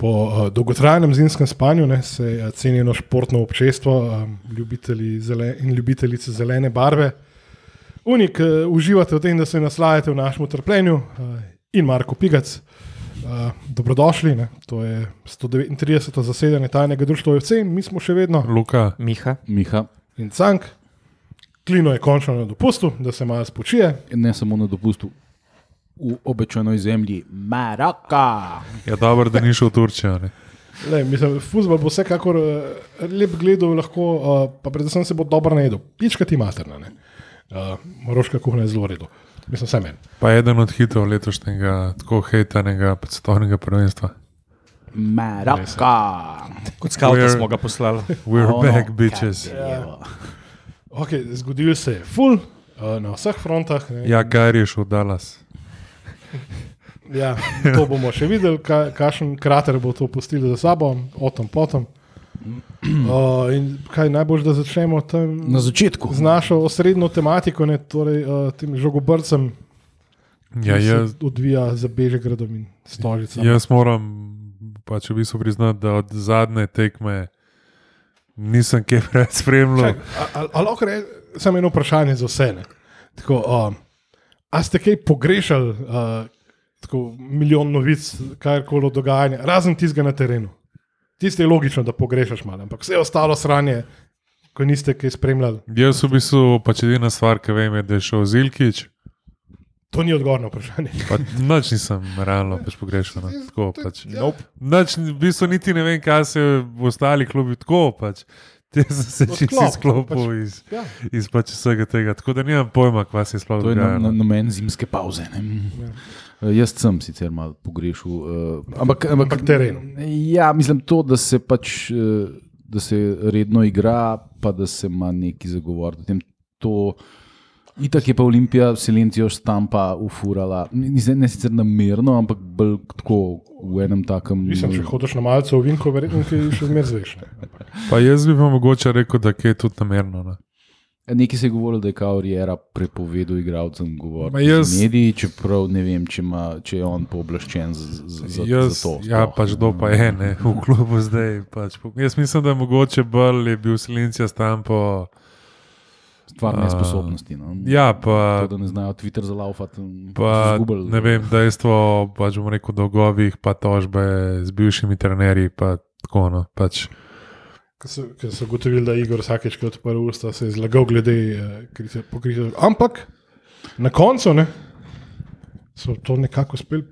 Po uh, dolgotrajnem zimskem spanju ne, se je cenjeno športno občestvo, um, ljubitelji zele, in ljubitelice zelene barve. Unik, uh, uživate v tem, da se naslajate v našem utrpljenju uh, in Marko Pigac. Uh, dobrodošli, ne. to je 139. zasedanje tajnega društva OFC in mi smo še vedno Luka, Miha. Miha, in Cank. Klino je končno na dopustu, da se malo spočije. ne samo na dopustu, v običajnoj zemlji Maroka. je dobro, da ni šel v Turčijo. Ne? Le, mislim, futbol bo vsekakor uh, lep gledal, lahko, uh, pa predvsem se bo dobro najedel. Pička ti materna. ne. Uh, Moroška kuhna je zelo redo. Mislim, vse meni. Pa eden od hitov letošnjega, tako hejtanega svetovnega prvenstva. Maroka. Kot skavta We're- smo ga poslali. We're oh, back, bitches. Evo. Okay, zgodil se je ful uh, na vseh frontah. ne. Ja, kaj je šel Dallas? Ja, to bomo še videli, ka, kakšen krater bo to pustilo za sabo, o tem potom. Uh, in kaj najbolj, da začnemo tam Na začetku. z našo osrednjo tematiko, ne, torej uh, tem žogobrcem, Ja, ki jaz, se odvija za Bežegradom in Stožicami. jaz moram pač v bistvu priznati, da od zadnje tekme nisem kaj preveč spremljal. Ali lahko rečem samo eno vprašanje za vse? Ne? Tako, um, a ste kaj pogrešali, uh, tako milijon novic, karkoli dogajanja, razen tistega na terenu? Tiste je logično, da pogrešaš malo, ampak vse ostalo sranje, ko niste kaj spremljali, Jaz v bistvu pač edina stvar, ki vem, je, da je šel Zilkič. to ni odgovor na vprašanje. Pa Nič nisem realno pač pogrešal. No. Tako, pač. Nope. Nič, v bistvu niti ne vem, kaj se v ostalih klubih tako. Pač. Te sem se čisto Odklop, izklopil pač, iz, Ja. iz pač vsega tega. Tako da nimam pojma, kva se je sploh To je na, na, dogajalo. namen zimske pauze. Ja. Uh, jaz sem sicer malo pogrešal. Uh, ampak, ampak, Ampak terenu. Ja, mislim to, da se pač. Uh, Da se redno igra, pa da se ima neki zagovor. o tem. To, itak je pa Olimpija Silencijo štampa ufurala, ne, ne sicer namerno, ampak bolj tako v enem takem. Mislim, če hodiš na malce v Vinko, verjetno ti še zmeraj zveš. Pa jaz bi pa mogoče rekel, da je tudi namerno. Ne. Nekaj se je govorilo, da je Kauriera prepovedal igralcem govoriti jaz- z mediji, čeprav ne vem, če, ima, če je on pooblaščen za, za, za, Jaz, za to. ja, sploh. pač kdo pa je ne, v klubu zdaj. Pač. Jaz mislim, da je mogoče bolj je bil Silencija stampo. Stvar A, nesposobnosti. No. Ja, pa, To, da ne znajo Twitter zalaufati. pa izgubili. ne vem, dejstvo, pač bom rekel, dolgovih, pa tožbe z bivšimi trenerji. Pa, tako, no, pač. Ko so, ugotovili, da je Igor vsakeč, ko je odprl usta, se je zlagal glede uh, pokritja. Ampak na koncu ne, so to nekako uspeli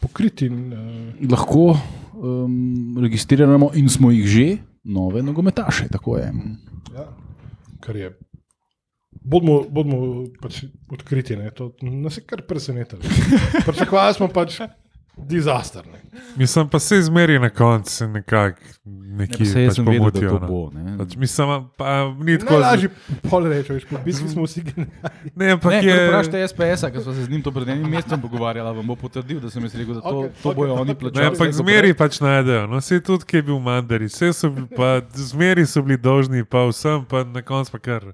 pokriti. In, uh, Lahko um, registriramo in smo jih že, nove nogometaše. Tako je. ja, kar je. Bodimo, bodimo pač odkriti, ne, to nas je kar presenetilo. Pričakovali smo pač dizaster. Ne. Mislim pa se izmeri na koncu, se nekako saj jaz pač vedel, pomutijo. to no. bo. ne. Pač, mislim, pa ni tako. Najlažje pol reči, veš, po bitki smo vsi genialni. Ne, ampak Ne, je. Vprašajte SPS-a, ker smo se z njim to pred enim mesecem pogovarjali, vam bo potrdil, da sem jaz rekel, da to, okay, to okej, bojo oni Ne, plačali. ampak zmeri pač najdejo. No, vse tudi, ki je bil mandari, vse so bili, pa zmeri so bili dolžni, pa vsem, pa na koncu pa kar.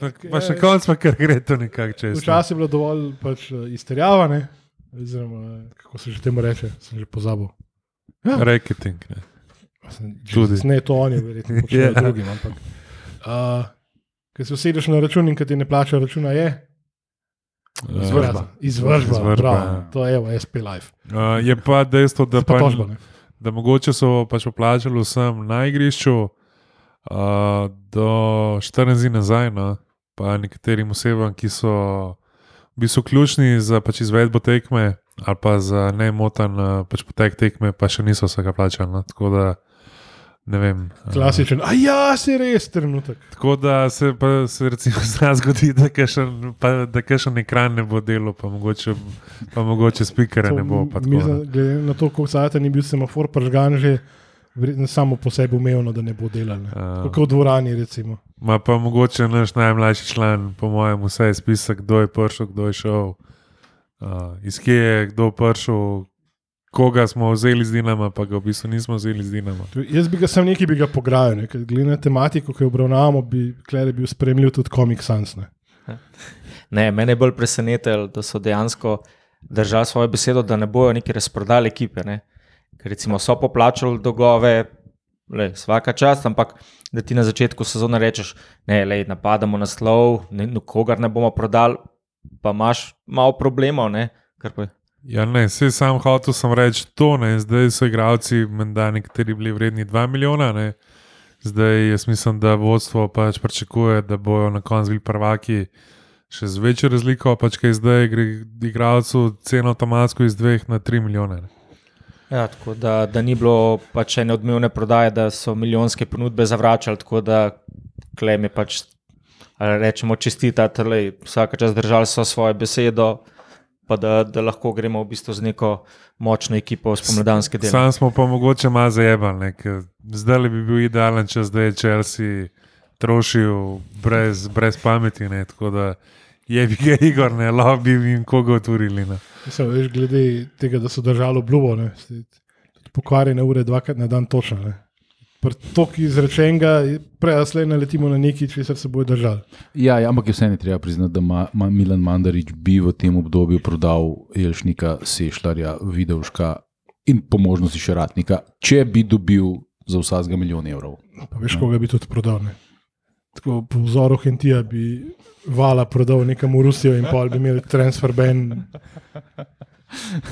Pa, pa še na koncu pa kar gre to nekako čez. no. Včasih je bilo dovolj pač, eh, izterjavane, oziroma kako se že temu reče, sem že pozabil. Reketing. Ne. Tudi. Ne, to oni, verjetno, počnejo Ja. drugim. Ampak, uh, ker se usedeš na račun in ki ti ne plača računa, je. Izvržba, Izvršba, bravo, ja. to je evo, SP Life. Uh, je pa dejstvo, da, Pa pa, tožba, ne. da mogoče so pač poplačali vsem na igrišču uh, do 14 dni nazaj, no, pa nekaterim osebam, ki so v bistvu ključni za pač izvedbo tekme ali pa za nemoten uh, pač potek tekme, pa še niso vsega plačali. No, tako da ne vem. uh, Klasičen, a ja, si res trenutek. Tako da se, pa, se recimo zna zgodi, da kakšen, pa, da kakšen ekran ne bo delal, pa mogoče, pa mogoče spikere ne bo. no. glede na to, koliko sajta ni bil semafor pržgan, že verjetno samo po sebi umevno, da ne bo delal. Ne. Ja. Kot v dvorani, recimo. Ma pa mogoče naš najmlajši član, po mojem, vse je spisal, kdo je prišel, kdo je šel, uh, iz kje je kdo prišel, koga smo vzeli z Dinama, pa ga v bistvu nismo vzeli z Dinama. Jaz bi ga sam nekaj bi ga pograjal, ne. ker glede na tematiko, ki jo obravnavamo, bi Klere bil spremljiv tudi Comic Sans. Ne. Ne, mene je bolj presenetilo, da so dejansko držali svojo besedo, da ne bojo neki razprodali ekipe. Ne. Ker recimo so poplačali dolgove, le, vsaka čast, ampak da ti na začetku sezone rečeš, ne, le, napadamo naslov, ne, kogar ne bomo prodali, pa imaš malo problemov, ne. Ja, ne, vse sam hotel sem reči to, ne, zdaj so igravci, menda nekateri bili vredni 2 milijona, ne. Zdaj jaz mislim, da vodstvo pač pričakuje, da bojo na koncu bili prvaki še z večjo razliko, pač kaj zdaj gre igravcu ceno avtomatsko iz 2 na 3 milijone. Ne. Ja, tako da, da ni bilo pač ene odmevne prodaje, da so milijonske ponudbe zavračali, tako da klem je pač, rečemo, čestitati, da vsak čas držali so svojo besedo, pa da, da lahko gremo v bistvu z neko močno ekipo spomladanske delo. Sam smo pa mogoče malo zajebali, zdaj bi bil idealen čas, da je Chelsea trošil brez, brez pameti. Ne, tako da je bi ga Igor, ne, lahko bi jim koga otvorili. Ne. Mislim, veš, glede tega, da so držali obljubo, ne, pokvarjene ure dvakrat na dan točno. Tok izrečenega, prej naletimo na neki, če se bojo držali. Ja, ja, ampak je vseeno treba priznati, da ma, ma Milan Mandarič bi v tem obdobju prodal Jelšnika, Sešljarja, Vidovška in po možnosti še Ratnika, če bi dobil za vsakega milijon evrov. Pa veš, koga bi tudi prodal. Ne? Tako po vzoru Hentija bi vala prodal nekam v Rusijo in pol bi imeli transfer ban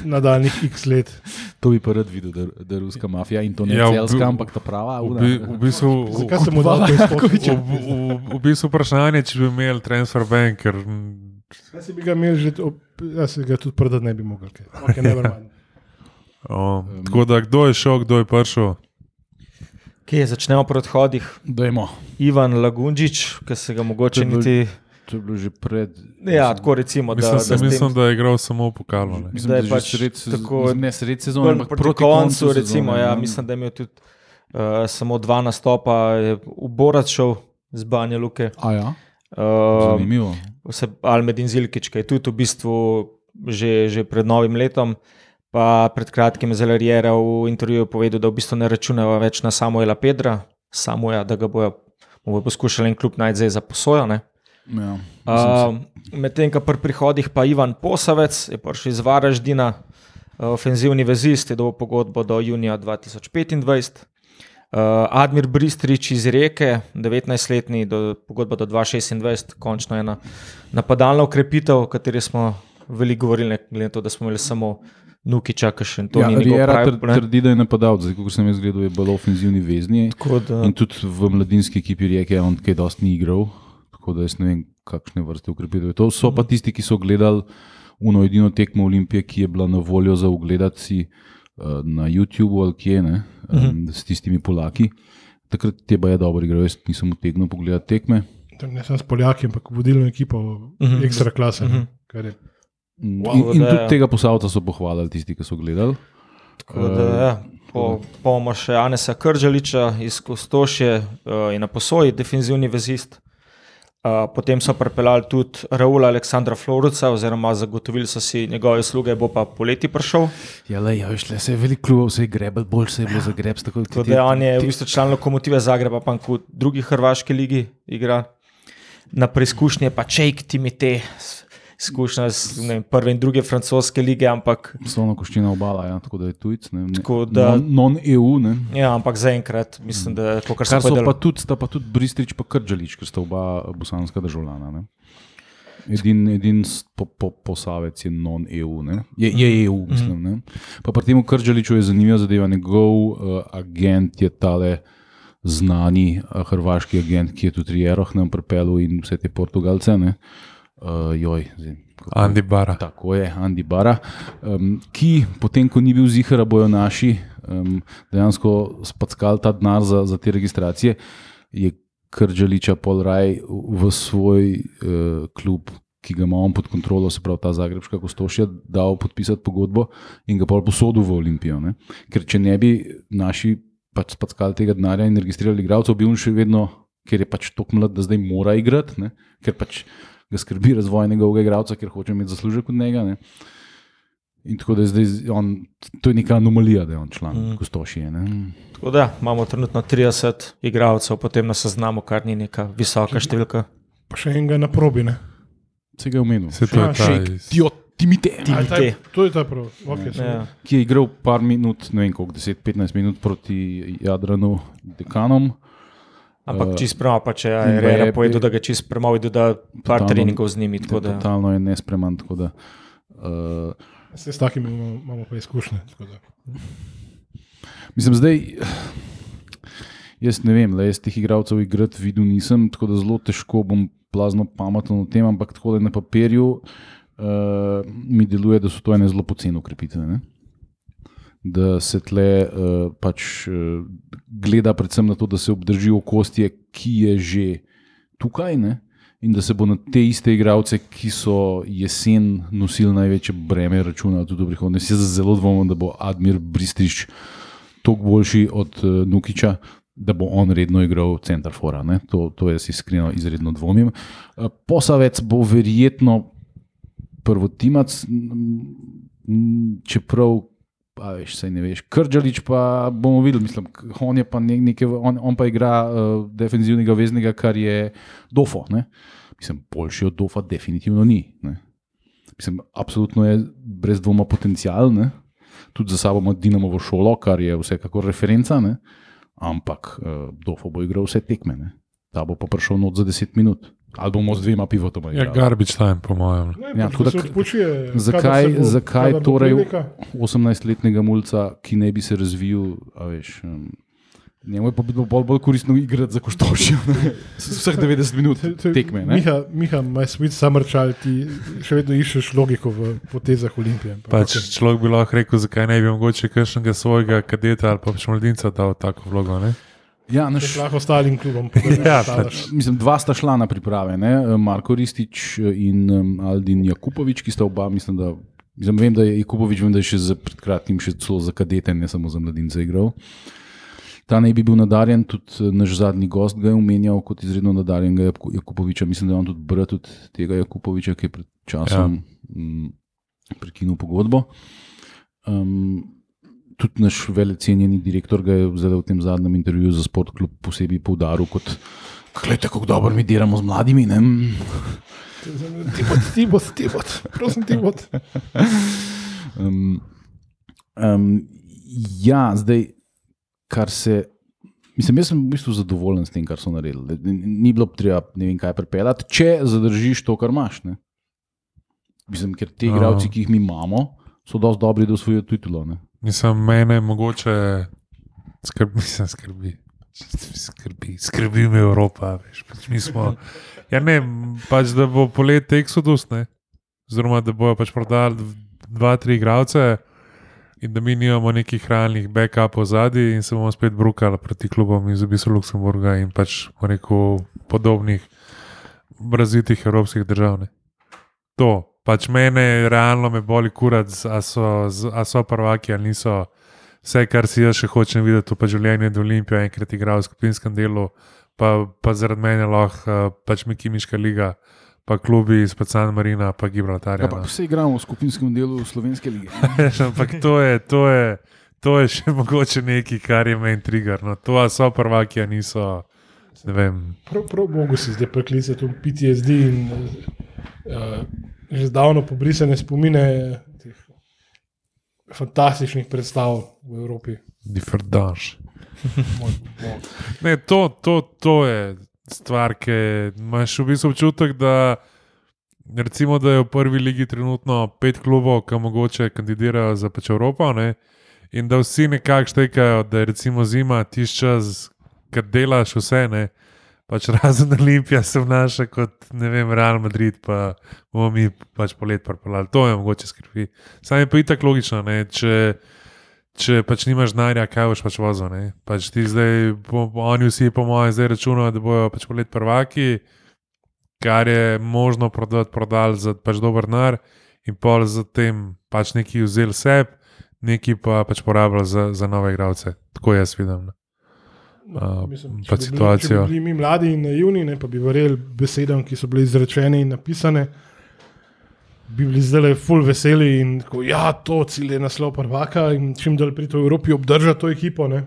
nadaljnih x let. To bi pa rad videl, da, da je ruska mafija in to ne Ja, v celska, bi- ampak ta prava. V, bi, v bistvu, Zakaj se mu da to v, v, v bistvu vprašanje, če bi imeli transfer bank, ker Jaz si bi ga imel že, ob- jaz si ga tudi prodati ne bi mogel. kaj. Okay, o, tako da kdo je šel, kdo je prišel. Kje začnemo pri odhodih? Dajmo. Ivan Lagunčič, ki se ga mogoče To bil- niti. To je bilo že pred. Ja, tako recimo, da, Mislim, da da, s mislim, tem- da je igral samo v pokalu. ne. Mislim, da je da pač sred, tako- ne sred sezone, Proti, ampak proti proti koncu, sezone, recimo, ja, no. mislim, da je imel tudi uh, samo dva nastopa, je v Borat šel z Banja Luke. A ja, Uh, zanimivo. Almedin Zilkič, ki je tudi v bistvu že, že pred novim letom. Pa pred kratkim je Zelerjera v intervjuju povedal, da v bistvu ne računajo več na Samuela Pedra, samo ja, da ga bojo, bojo poskušali en klub najti zdaj za posojo. Ja, Uh, Medtem, ko pri prihodih pa Ivan Posavec je prišel iz Varaždina, uh, ofenzivni vezist, je dobil pogodbo do junija 2025. Uh, Admir Bristrič iz Reke, 19-letni, do, pogodba do 2026, končno ena napadalna ukrepitev, o kateri smo veliko govorili, glede na to, da smo imeli samo Nukiča, ki še to ja, ni njegov Riera pravi tr, trdi, da je napadal, zdaj, kot sem jaz gledal, je bolj ofenzivni vezni. Tako da- In tudi v mladinski ekipi Rijeke je on kaj dosti ni igral, tako da jaz ne vem, kakšne vrste ukrepitev je to. So pa tisti, ki so gledali uno edino tekmo Olimpije, ki je bila na voljo za ogledati si uh, na YouTubu ali kje, ne, um, s tistimi Polaki. Takrat je pa je dobro igral, jaz nisem utegnil pogledati tekme. Ne sem s Poljaki, ampak vodilno ekipo, Mhm. ekstra klase. Mhm. ne, je. In, Wow, in da tudi je- tega posavca so pohvalili tisti, ki so gledali. Tako Da, ja, po, bomo še Anesa Kržaliča iz Kostošje uh, in na posoji, defenzivni vezist. Uh, potem so pripeljali tudi Raula Aleksandra Floruca, oziroma zagotovili so si njegove sluge, bo pa poleti prišel. Ja, le, ja, veš, le, se je veliko klubov, se je grebel, bolj se je bilo za greb. Tako, da on je v bistvu član lokomotive Zagreba, pa v drugi hrvaški ligi igra. Na preizkušnje pa Čejk Timite, izkušnja z ne vem, prve in druge francoske lige, ampak Slovno koščina obala, ja, tako da je tujec. Ne, ne, Tako da- non, non-EU. Ne. Ja, ampak zaenkrat mislim, da to, kar Kar so so pa tudi, sta pa tudi Bristrič in Krđalič, ker sta oba bosanska državljana. Ne. Edin, edin po, po, posavec je non-EU, ne. je, je EU, mislim. Ne. Pa pri tem Krđaliču je zanimiva zadeva, njegov uh, agent je tale znani uh, hrvaški agent, ki je tudi Rieroh nam pripeljal in vse te Portugalce. Ne. Uh, joj, zdaj, Andi Bara. Tako je, Andi Bara, um, ki potem, ko ni bil zihar, bojo naši um, dejansko spackali ta denar za, za te registracije, je Krđaliča Polraj v svoj uh, klub, ki ga ima on pod kontrolo, se pravi ta Zagrebska Kostošja, dal podpisati pogodbo in ga pol posodil v Olimpijo. Ne? Ker če ne bi naši pač spackali tega denarja in registrirali igralcev, bi on še vedno, ker je pač tako mlad, da zdaj mora igrati, ne? ker pač ga skrbi razvoj njegovega igralca, ker hoče imeti zaslužek od njega. Ne? In tako da je zdaj on, to je neka anomalija, da je on član mm. Kostošije. Ne? Tako da imamo trenutno 30 igralcev, potem na seznamu, kar ni neka visoka številka. Pa še enega na probi. Ne? Se ga je omenil. Se to je ta iz- Tio, Timite, ta- Timite. To je ta prav. Okay, Ja. ki je igral par minut, ne vem koliko, 10-15 minut proti Jadranu, dekanom. Ampak Eh, čist premalo, pa če je je- povedal, da ga čist premalo vidi, da par treningov z njimi. tako Da, Totalno je nespreman. tako Da, uh, Se s takimi imamo, imamo pa izkušnje. tako da. mislim, zdaj. Jaz ne vem, le jaz teh igralcev igrati videl nisem, tako da zelo težko bom plazno pameten o tem, ampak tako da na papirju uh, mi deluje, da so to ene zelo poceni ukrepitve. Ne? Da se tle uh, pač uh, gleda predvsem na to, da se obdrži okostje, ki je že tukaj. Ne? In da se bo na te iste igralce, ki so jesen nosili največje breme, računali tudi v prihodnosti. Jaz zelo dvomim, da bo Admir Bristrič toliko boljši od uh, Nukiča, da bo on redno igral center fora. Ne? To, to jaz iskreno izredno dvomim. Uh, Posavec bo verjetno prvotimac, čeprav. Pa veš, saj ne veš. Krčalič pa bomo videli, mislim, on, pa ne, neke, on, on pa igra uh, defenzivnega veznega, kar je dofo. Ne? Mislim, boljši od dofa definitivno ni. Ne? Mislim, absolutno je brez dvoma potencial, ne? tudi za sabo ima Dinamovo šolo, kar je vsekakor referenca, ne? ampak uh, dofo bo igral vse tekme. Ne? Ta bo pa prišel not za 10 minut. Ali bomo z dvema pivotoma Ja, garbage time, po mojem. Ne, Ja, ja, tako da odpočije. zakaj- bo- zakaj torej- prilika. 18-letnega mulca, ki ne bi se razvil, a veš. Um, Njemu je pa bilo bolj, bolj koristno igrati za koštošijo. Vseh 90 minut tekme. Ne? Miha, Miha, my sweet summer child, ti še vedno iščeš logiko v potezah Olimpije. ampak Pač okej. človek bi lahko rekel, zakaj ne bi mogoče kakšnega svojega kadeta ali pa pač mladinca dal tako vlogo. Ne? Ja, naš, lahko ostalim klubom Ja, pomagaš. mislim, dva sta šla na priprave, ne? Marko Ristič in um, Aldin Jakupovič, ki sta oba, mislim, da. Mislim, vem, da je Jakupovič, vem, da je še za pred kratkim še celo za kadete, ne samo za mladince igral. Ta naj bi bil nadarjen, tudi eh, naš zadnji gost ga je omenjal kot izredno nadarjenega Jaku- Jakupoviča. Mislim, da je on tudi brat od tega Jakupoviča, ki je pred časom ja. m, prekinil pogodbo. Um, tudi naš velecenjeni direktor ga je v tem zadnjem intervjuju za Sport Club posebej poudaril kot. Glejte, kako dobro mi delamo z mladimi. Ne? Tibot, tibot, tibot, prosim, tibot. Um, um, ja, zdaj, kar se. Mislim, jaz sem v bistvu zadovoljen s tem, kar so naredili. Ni bilo treba ne vem kaj pripeljati, če zadržiš to, kar imaš. Ne? Mislim, ker ti Aha. igralci, ki jih mi imamo, so dosti dobri, da osvojijo titulo. Ne? Mislim, mene mogoče skrbi, mislim, skrbi. Skrbi, skrbi me Evropa. Veš, pač mi smo, ja, ne, pač, da bo polet Exodus, ne, oziroma da bojo pač prodali dva, tri igralce in da mi nimamo nekih hranilnih backupov zadnji in se bomo spet brukali proti klubom iz Obisa Luksemburga in pač bom rekel podobnih razvitih evropskih držav. Ne. To, pač mene realno me boli kurat, a so, a so prvaki ali niso. Vse, kar si jaz še hočem videti, to pa življenje do Olimpije, enkrat igral v skupinskem delu, pa, pa zaradi mene lahko uh, pač mi Kimiška liga, pa klubi iz San Marina, pa Gibraltarja. Ja, pa no. vse igramo v skupinskem delu slovenske lige. Ampak to je, to, je, to je še mogoče nekaj, kar je meni trigger. No. To a so prvaki, a niso. Prav, prav Bogu si zdaj preklicati v PTSD in uh, že zdavno pobrisane spomine teh fantastičnih predstav v Evropi. Bog. Ne, to, to, to je stvar, ki imaš v bistvu občutek, da, recimo, da je v prvi ligi trenutno pet klubov, ki mogoče kandidirajo za pač Evropo. Ne? In da vsi nekako štekajo, da je recimo zima tiš čas, ki delaš vse. Ne? Pač razen Olimpija se vnaša kot vem, Real Madrid, pa bomo mi pač polet pripeljali. To je mogoče skrbi. Sam je pa itak logično, ne? če. Če pač nimaš denarja, kaj boš pač vozil. ne. Pač ti zdaj, po, oni vsi, po mojem, zdaj računajo, da bojo pač polet prvaki, kar je možno prodati, prodali za pač dober denar, in pol za tem pač neki vzel seb, neki pa pač porabljali za, za nove igralce. Tako jaz vidim. ne. A, mislim, pa bi bili- situacijo. Če bi bili mi mladi in naivni, ne, pa bi verjeli besedam, ki so bile izrečene in napisane, bi bili zdaj full veseli in tako, ja, to cilj je naslov prvaka in čim dalj pri to Evropi obdržati to ekipo. Ne.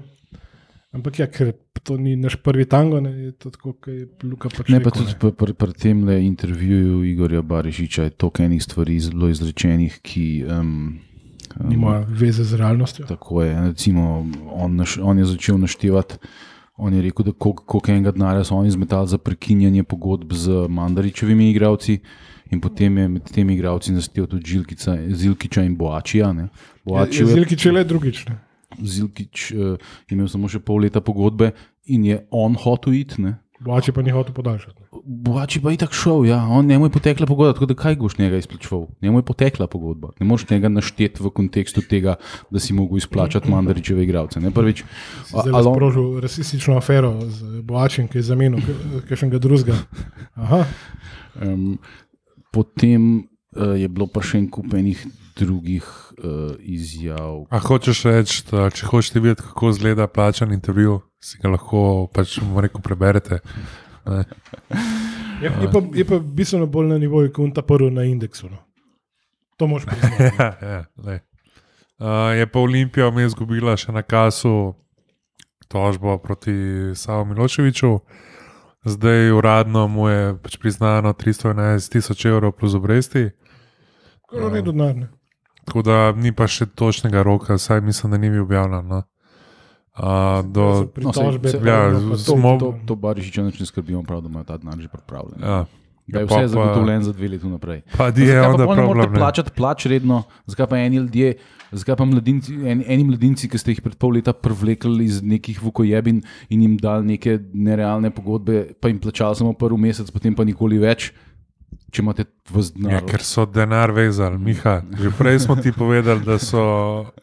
Ampak ja, ker to ni naš prvi tango, ne, je to tako, kot je Luka pač. Ne, pa rekel, tudi pri, pri, pri tem le intervjuju Igorja Barišiča je toliko enih stvari zelo izrečenih, ki. Um, Nima veze z realnostjo. Tako je. Recimo, on, naš, on je začel naštevati. On je rekel, da koliko koliko enega denarja so oni zmetali za prekinjanje pogodb z Mandaričevimi igravci, in potem je med temi igravci nastel tudi Žilkica, Zilkiča in Boačija. ne. Boačijev je- Zilki če le drugič. Ne. Zilkič uh, je imel samo še pol leta pogodbe in je on hotel iti. Boači pa ni hotel podaljšati. Boači pa je tako šel, ja. on njemu je potekla pogodba, tako da kaj boš njega izplačeval? Njemu je potekla pogodba. Ne moreš njega našteti v kontekstu tega, da si mogel izplačati Mandaričeve igralce. Prvič. ali je sprožil rasistično afero z Boačem, ki je zamenil kakšnega drugega. Aha, Um, potem je bilo pa še en kup enih drugih uh, izjav. A hočeš reči, da če hočeš videti, kako izgleda plačan intervju, si ga lahko pač rekel, preberete. Ne. je, je, pa, je pa bistveno bolj na nivoju, kot ta prvi na indeksu. No. To moš priznati. Ja, ja, lej. uh, je pa Olimpija vmes izgubila še na kasu tožbo proti Savu Miloševiču. Zdaj uradno mu je pač priznano 311 tisoč evrov plus obresti, Kar je redo denar. ne. tako da ni pa še točnega roka, saj mislim, da ni bil objavljen. No. Uh, do, Pritožbe, sej- pa ja, ono, pa to. smo- To, to Barišiča nič ne skrbijo, prav, da imajo ta denar že pripravljen. ja, Da je pa- vse pa- zagotovljeno za dve leti vnaprej. Pa je pa pol ne ne. plačati plač redno, zakaj pa eni ljudje, zakaj pa mladinci, en, eni mladinci, ki ste jih pred pol leta privlekli iz nekih vukojebin in jim dali neke nerealne pogodbe, pa jim plačali samo prvi mesec, potem pa nikoli več, če imate v Ja, znak. ker so denar vezali, Miha. Že prej smo ti povedali, da so,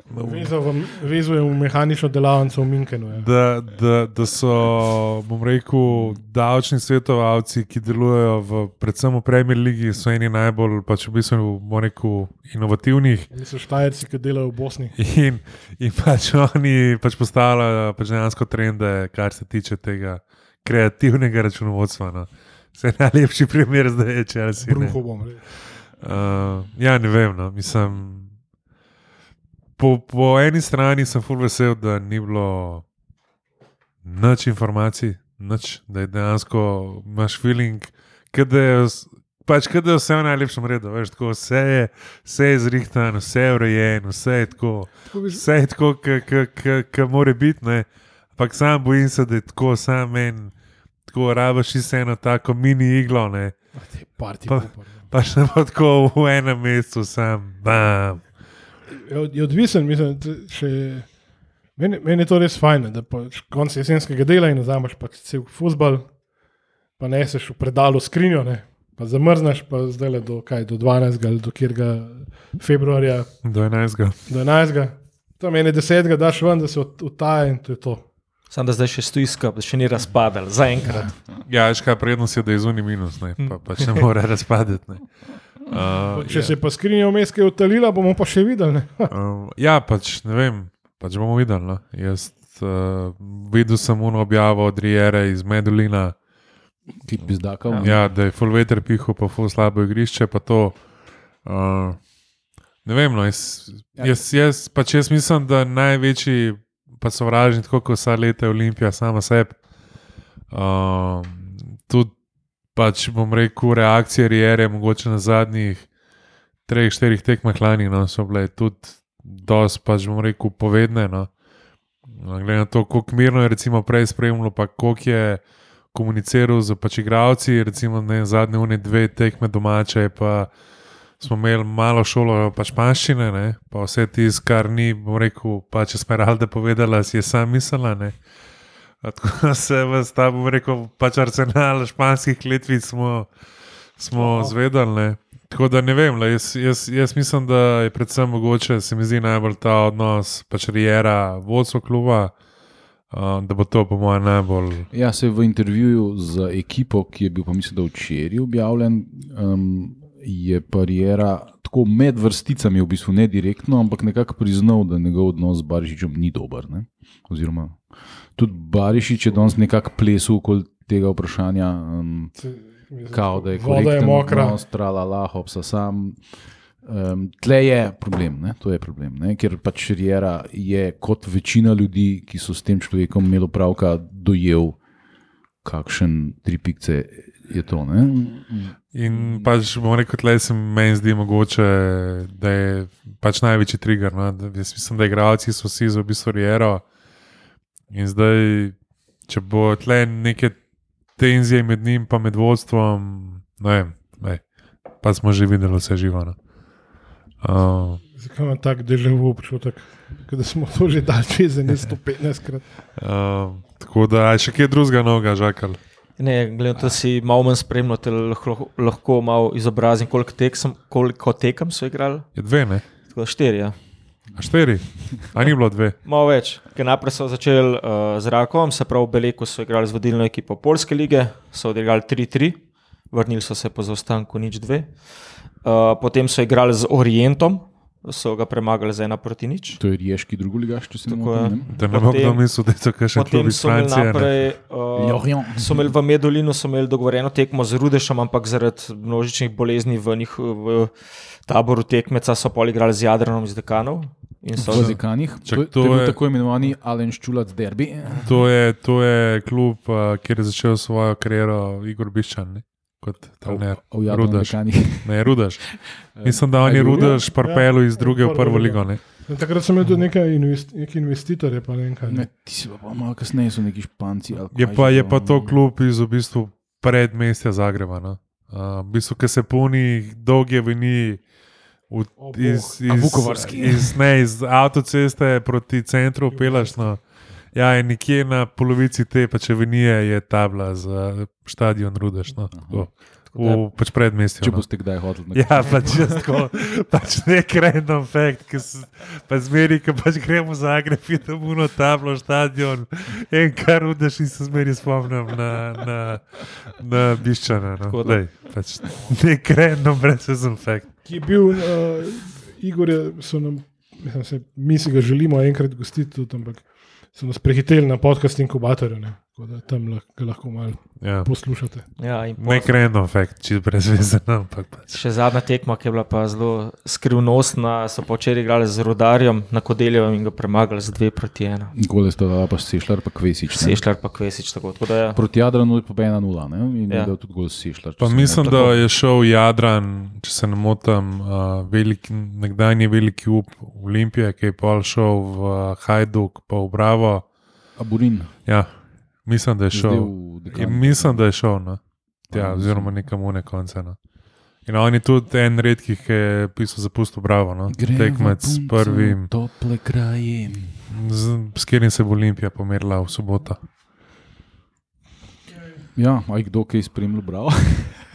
Vezal v- Vezuje v mehanično delavnico v Minkenu. Ja. da, da, da so bom rekel, davčni svetovalci, ki delujejo v, predvsem v Premier League, so eni najbolj pač v bistvu, bom rekel, inovativnih. Niso štajerci, ki delajo v Bosni. In, in pač oni pač postavljajo pač dejansko trende, kar se tiče tega kreativnega računovodstva. No. Vse najlepši primer zdaj je, si. Bruho bom rekel. Uh, ja, ne vem. No. Mislim, po, po eni strani sem full vesel, da ni bilo nič informacij, nič, da je dejansko imaš feeling, da je. Pač, da je vse v najlepšem redu, veš, tako, vse je, vse je zrihtano, vse je urejeno, vse je tako, vse je tako, kot mora biti. ne. Ampak sam bojim se, da je tako, sam meni, tako rabaš vse eno tako mini iglo, ne. Parti Pa- Cooper, ja. Pa še bo tako v enem mestu, sam, bam. Je, od- je odvisen, mislim, če. Meni, meni je to res fajn, da pač konc jesenskega dela in vzameš pač cel futbal, pa neseš v predalu skrinjo, ne, pa zamrzneš, pa zdaj le do, kaj, do 12. ali do kjerga februarja, Do 11. do 11. Tam meni 10. daš ven, da se utaja in to je to. Sam da zdaj še stoji skupaj, da še ni razpadel, zaenkrat. Ja, veš kaj prednost je, da je zunaj minus, ne, pa, pač ne more razpadeti. Ne. Uh, Če se pa skrinja vmes kaj utalila, bomo pa še videli. Ne? Um, ja, pač ne vem, pač bomo videli. No. Jaz uh, videl sem uno objavo od Rijere iz Medulina, Ki pizdakal. ja, da je full veter pihal, pa full slabo igrišče. Pa to, uh, ne vem, no, jaz, jaz, jaz, pač jaz mislim, da največji pa sovražnik, tako kot vsa leta je Olimpija, sama sebi. Um, tudi, pač bom rekel, reakcije Rijere, mogoče na zadnjih treh, štirih tekmah lani, no, so bile tudi dosti, pač bom rekel, povedne. No. No, Glede na to, kako mirno je recimo prej spremljalo, pa koliko je komuniciral z pač igravci, recimo ne, zadnje unije dve tekme domače, pa smo imeli malo šolo pač panščine, ne, pa vse tisto, kar ni, bom rekel, pač Esmeralda povedala, si je sam mislila. Ne. Tako da se v ta, bom rekel, pač arsenal španskih kletvic smo, smo zvedali. Ne. Tako da ne vem, le, jaz, jaz, jaz mislim, da je predvsem mogoče, se mi zdi najbolj ta odnos, pač rijera, vodstvo kluba, uh, da bo to po mojem najbolj. Ja, se v intervjuju z ekipo, ki je bil, pa mislim, da včeraj objavljen, um, je parijera tako med vrsticami, v bistvu ne direktno, ampak nekako priznal, da njegov odnos z Barišičem ni dober. Ne? Oziroma, tudi Barišič je danes nekako plesal okoli tega vprašanja. Um, Kao, da je Voda je mokra. odnos, tralala, hopsa sam. Um, tle je problem, ne? to je problem, ne? ker pač Riera je kot večina ljudi, ki so s tem človekom imeli opravka, dojel, kakšen tri pikce je to. Ne? In pač bomo rekel, da se meni zdi mogoče, da je pač največji trigger. No? Jaz mislim, da igralci so vsi za v bistvu Riero. In zdaj, če bo tle neke tenzije med njim in med vodstvom, ne vem, ne, pa smo že videli vse živo. No? Uh, Zakaj imam tak držav občutek, da smo to že dal čez 115 krat? uh, tako da je še kje drugega noga žakal. Ne, gledam, da si malo manj spremljal, te lahko, lahko malo izobrazim, koliko, tek sem, koliko tekem so igrali. Je dve, ne? Tako štiri. Ja. A štiri? A ni bilo dve? Malo več. Ker najprej so začeli uh, z Rakom, se pravi, v Beleku so igrali z vodilno ekipo Polske lige, so odigrali 3-3, vrnili so se po zaostanku nič dve. Uh, potem so igrali z Orientom, so ga premagali za ena proti nič. To je riješki drugoligaš, če se Tako je. Da ne bo Potem- kdo mislil, da je to še Potem klub iz so imeli Francije. naprej, uh, Lorient. so imeli v Medolinu so imeli dogovorjeno tekmo z Rudešem, ampak zaradi množičnih bolezni v, njih, v taboru tekmeca so pol igrali z Jadranom iz Dekanov. In so, V Zikanih. Čak, To, je- to to je bil tako imenovani Alen Ščulac derbi. To je, to je klub, uh, kjer je začel svojo kariero Igor Biščan. Ne? Kot trener. V Jadranu Rudaš. Ne, Rudaš. Mislim, da on je A je bil? Rudaš parpelu iz druge v prvo ligo. Ne? No, Takrat sem imel tudi nekaj invest, neki investitorje, pa ne kaj. Ne, ti si pa, pa malo kasneje, so neki španci. ali Je pa, je pa to klub iz v bistvu predmestja Zagreba. No? Uh, v bistvu, ki se puni dolge vini. V, O, iz, iz, vukovarski. iz, ne, iz avtoceste proti centru pelaš. No. Ja, in nekje na polovici te pečevinije je tabla za stadion Rudeš. No, tako. v pač predmestju. Če no. boste kdaj hodili na Ja, pač jaz tako, pač nek random fakt, ki se pa zmeri, ko pač gremo v Zagreb, vidimo uno tablo, stadion, en kar udeš in se zmeri spomnim na, na, na Biščana. No. Da. Lej, pač nek random brezvezen fakt. Ki je bil, uh, Igor, je, so nam, mislim, se, mi si ga želimo enkrat gostiti, tudi, ampak so nas prehiteli na podcast inkubatorju, ne, tako da tam lahko, lahko malo Ja. poslušate. ja, Nek random fakt, čist brezvezen, ampak pač. Še zadnja tekma, ki je bila pa zelo skrivnostna, so pa včeraj igrali z Rudarjem na Kodeljevem in ga premagali z 2 proti 1. Gole sta dala pa Sešljar, pa Kvesič. ne. Sešljar pa Kvesič. Tako, tako da je, Proti Jadranu je pa 1-0, ne? in Ja. ja. je tudi gol Sešljar. če Pa se ne mislim, motim. da je šel Jadran, če se ne motim, uh, veliki, nekdanji veliki up Olimpije, ki je pa šel v uh, Hajduk, pa v Bravo. Aburin. Ja, mislim, da je šel. Ja, mislim, da je šel. No. Pa, Ja, mislim. oziroma nekam v konce. No. In on je tudi en redkih, ki je pisal zapustil Bravo. No. Tekmec s prvim, Tople kraje. z, s katerim se bo Olimpija pomerila v soboto. Ja, aj kdo kaj spremljal, bravo.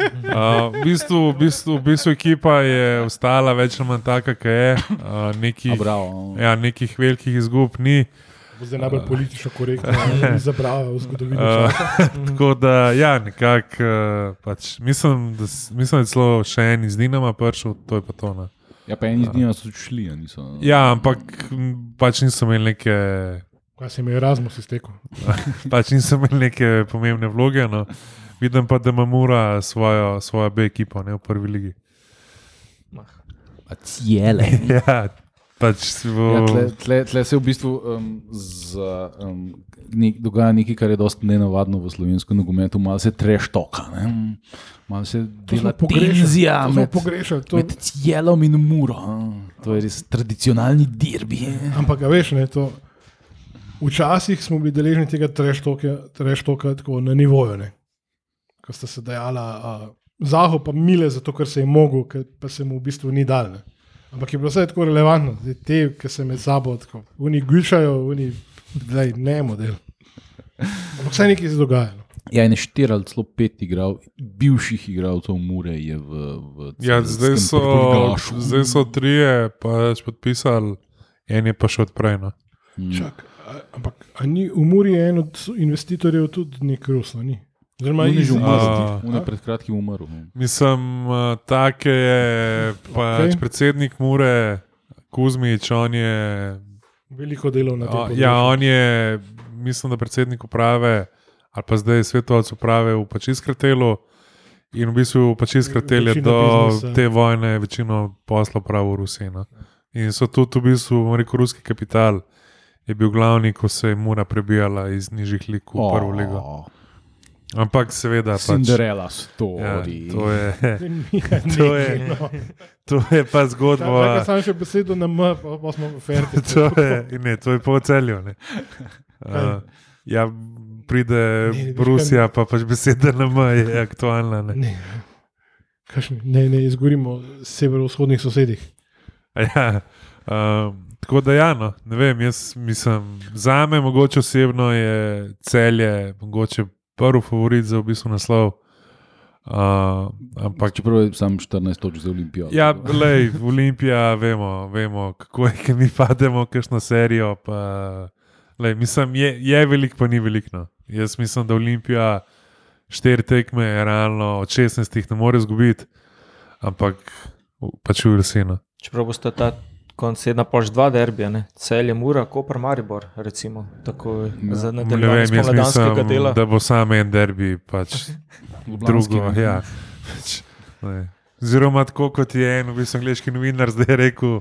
Uh, v, bistvu, v, bistvu, v bistvu ekipa je ostala več ali manj taka, kot je. Uh, nekih, A, bravo. ja, nekih velikih izgub ni. Bo zdaj najbolj politično korektno izabrava v zgodovini. Uh, časa. tako da, ja, nekako, uh, pač, mislim, da, mislim, da je celo še en iz Dinama prišel, to je pa to. Ne. Ja, pa eni z njimi so šli, a niso. Ja, ampak pač niso imeli neke. Kaj se mi je Erasmus iztekel? Pač niso imeli neke pomembne vloge. No. Vidim pa, da ima Mura svojo, svojo B ekipo ne, v prvi ligi. A Cijele. Ja, pač v, Ja, tle, tle, tle se v bistvu um, za, um, nek, dogaja nekaj, kar je dosti nenavadno v slovenskem nogometu, malo se treštoka. Ne? Malo se To dela smo pogrešali. tenzija To med, pogrešali. To, med cijelom in muro. To je res tradicionalni derbi. ampak, a veš, ne, to, včasih smo bili deležni tega treštoka, na nivoju. Ne. Ko sta se dejala, uh, Zaho pa mile, zato ker se je mogel, ker pa se mu v bistvu ni dal. Ne. Ampak je bilo vse tako relevantno, Zdaj, te, ki se med sabo tako, oni gušajo, oni zdaj ne model. Ampak vse nekaj se dogaja. No. Ja, in štiri ali celo pet igral, bivših igralcev Mure je v. v ja, zdaj, so, zdaj so trije, pač podpisali, en je pa še odprej. No. Mm. Čak, a, ampak a ni v Muri je en od investitorjev tudi nek Rusno? Ni? On je že umrl, on je pred kratkim umrl. Mislim, uh, tako je pač okay. predsednik Mure, Kuzmič, on je. Veliko delov na tem. Področju. ja, on je, mislim, da predsednik uprave ali pa zdaj svetovalec uprave v pač Iskratelu. In v bistvu pač izkratelje Večino do biznisa. te vojne, večino posla prav v Rusiji. No. In so tudi v bistvu, bom rekel, ruski kapital je bil glavni, ko se je Mura prebijala iz nižjih lig v prvo ligo. Ampak seveda, pač, Cinderella ja, story. to, je, To je- to je pa zgodba. sam še besedo na M, pa, smo ferti. To je, ne, to je po celju. ne. Uh, ja, pride Ne, Rusija, pa pač beseda na M je aktualna. Ne. Ne, Kakšni- ne, ne izgovorimo o severovzhodnih sosedih. Ja, um, tako da, ja, no, ne vem, jaz mislim, za me, mogoče osebno je celje, mogoče prvi favorit za v bistvu naslov. Uh, ampak, Čeprav je sam 14 točk za Olimpijo. ja, lej, Olimpija, vemo, vemo, kako je, ki mi pademo, kakšno serijo. Pa, lej, mislim, je, je velik, pa ni velik. No. Jaz mislim, da Olimpija štiri tekme, realno od 16 ne more izgubiti, ampak pač v Rusinu. Čeprav boste ta konec tedna pač dva derbija, ne? celje Mura, Koper Maribor, recimo, tako Ja. za nadaljevanje spomladanskega dela. da bo samo en derbi, pač drugo. Ja, pač. Oziroma, tako kot je en, v bistvu, angliški novinar zdaj rekel,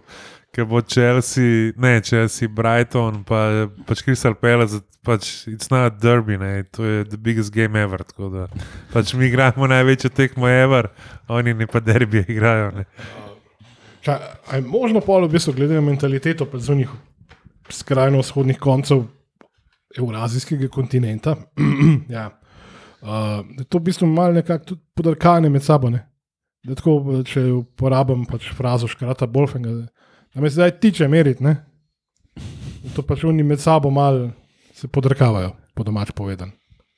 da bo Chelsea, ne Chelsea, Brighton, pa, pač Crystal Palace, pač it's not derby, ne, to je the biggest game ever. tako Da, pač mi igramo največjo tekmo ever, oni ne pa derbije igrajo. Ne. Ča, a je možno polo, v bistvu, glede na mentaliteto predzunih skrajno vzhodnih koncev Evrazijskega kontinenta? ja. uh, da je to v bistvu malo nekako tudi podarkane med sabo. Ne? Da tako, če uporabim pač frazo škrata Bolfenga, da, da me zdaj tiče meriti. ne. In To pač oni med sabo malo se podrkavajo, po domač povedan.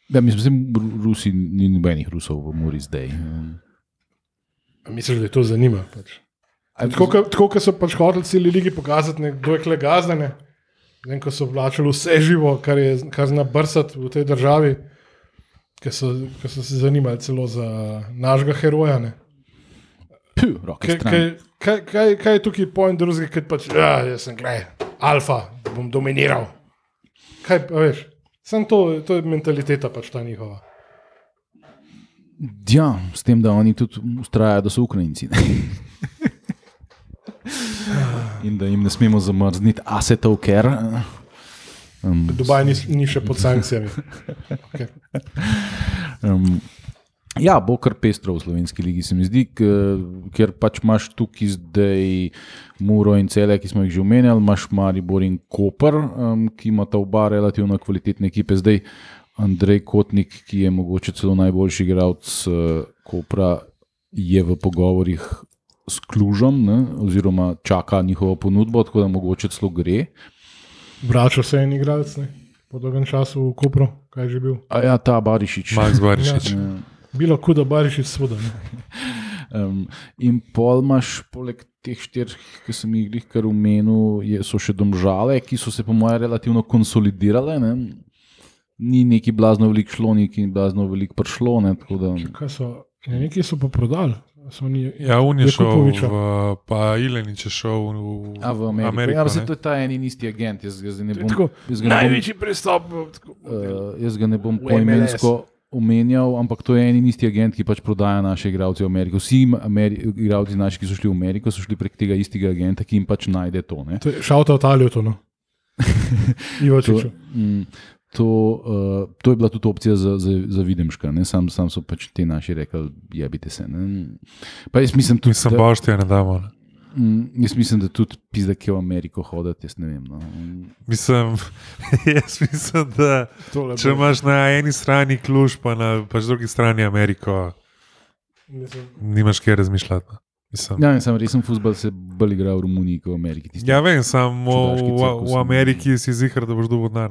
Ja, mislim, da Rusi ni nobenih Rusov v Muri zdaj. A Misliš, da je to zanima? Pač? Tako, kot- so pač hoteli celi ligi pokazati, kdo je kle gazdane. Vem, ko so vlačili vse živo, kar, je, kar zna brsati v tej državi, ki so, ki so se zanimali celo za našega heroja. ne. Puh, Kaj, kaj, kaj, kaj, je tukaj pojem drugega, kot pač, ja, jaz sem gledaj, alfa, bom dominiral. Kaj pa veš? Sam to, to je mentaliteta pač ta njihova. Ja, s tem, da oni tudi ustrajajo, da so Ukrajinci. ne. In da jim ne smemo zamrzniti asetov, ker. Um, Dubaj ni, ni še pod sankcijami. Okay. Um, ja, bo kar pestro v slovenski ligi, se mi zdi, ker pač imaš tukaj zdaj Muro in cele, ki smo jih že omenjali, imaš Maribor in Koper, um, ki imata oba relativno kvalitetne ekipe. Zdaj Andrej Kotnik, ki je mogoče celo najboljši igralec uh, Kopra, je v pogovorih s Klužom, ne, oziroma čaka njihovo ponudbo, tako da mogoče celo gre. Vračal se en igralec ne? po dolgem času v Kopru, kaj je že bil. A ja, ta Barišič. Max Barišič. Ja. Bilo kuda bariš iz svoda. ne. Um, in pol imaš, poleg teh štirih, ki sem jih kar umenil, je, so še domžale, ki so se, po mojem, relativno konsolidirale. Ne? Ni neki blazno velik šlo, neki blazno velik prišlo. Ne? Tako Da, Kaj so, nekaj so pa prodali. Ja, un je šel, v, pa Ilenič je šel v, a v Ameriko. Ameriko, ja, vse to je ta en in isti agent. Jaz, jaz, ga ne bom, Tako, jaz, ga ne bom, največji pristop. tako, uh, jaz ga ne bom V poimensko omenjal, ampak to je en in isti agent, ki pač prodaja naše igralce v Ameriko. Vsi Ameri igralci naši, ki so šli v Ameriko, so šli prek tega istega agenta, ki jim pač najde to. Ne? To je šauta od Aljuto. No. Ivočiču. To, to, uh, to je bila tudi opcija za, za, za Videmška, ne? sam, sam so pač ti naši rekli, jebite se. Ne? Pa jaz mislim tudi, Mislim, da, boštje ne damo. Ne. mm, jaz mislim, da tudi pizda, ki je v Ameriko hoditi, jaz ne vem. No. Mislim, jaz mislim, da Tole če bo- imaš na eni strani kluž, pa na pač drugi strani Ameriko, Mislim, nimaš kje razmišljati. Mislim. Ja, in sam resen futbol se bolj igra v Romuniji kot v Ameriki. Tisti, Ja, vem, samo v, v. Ameriki si zihar, da boš dobil denar.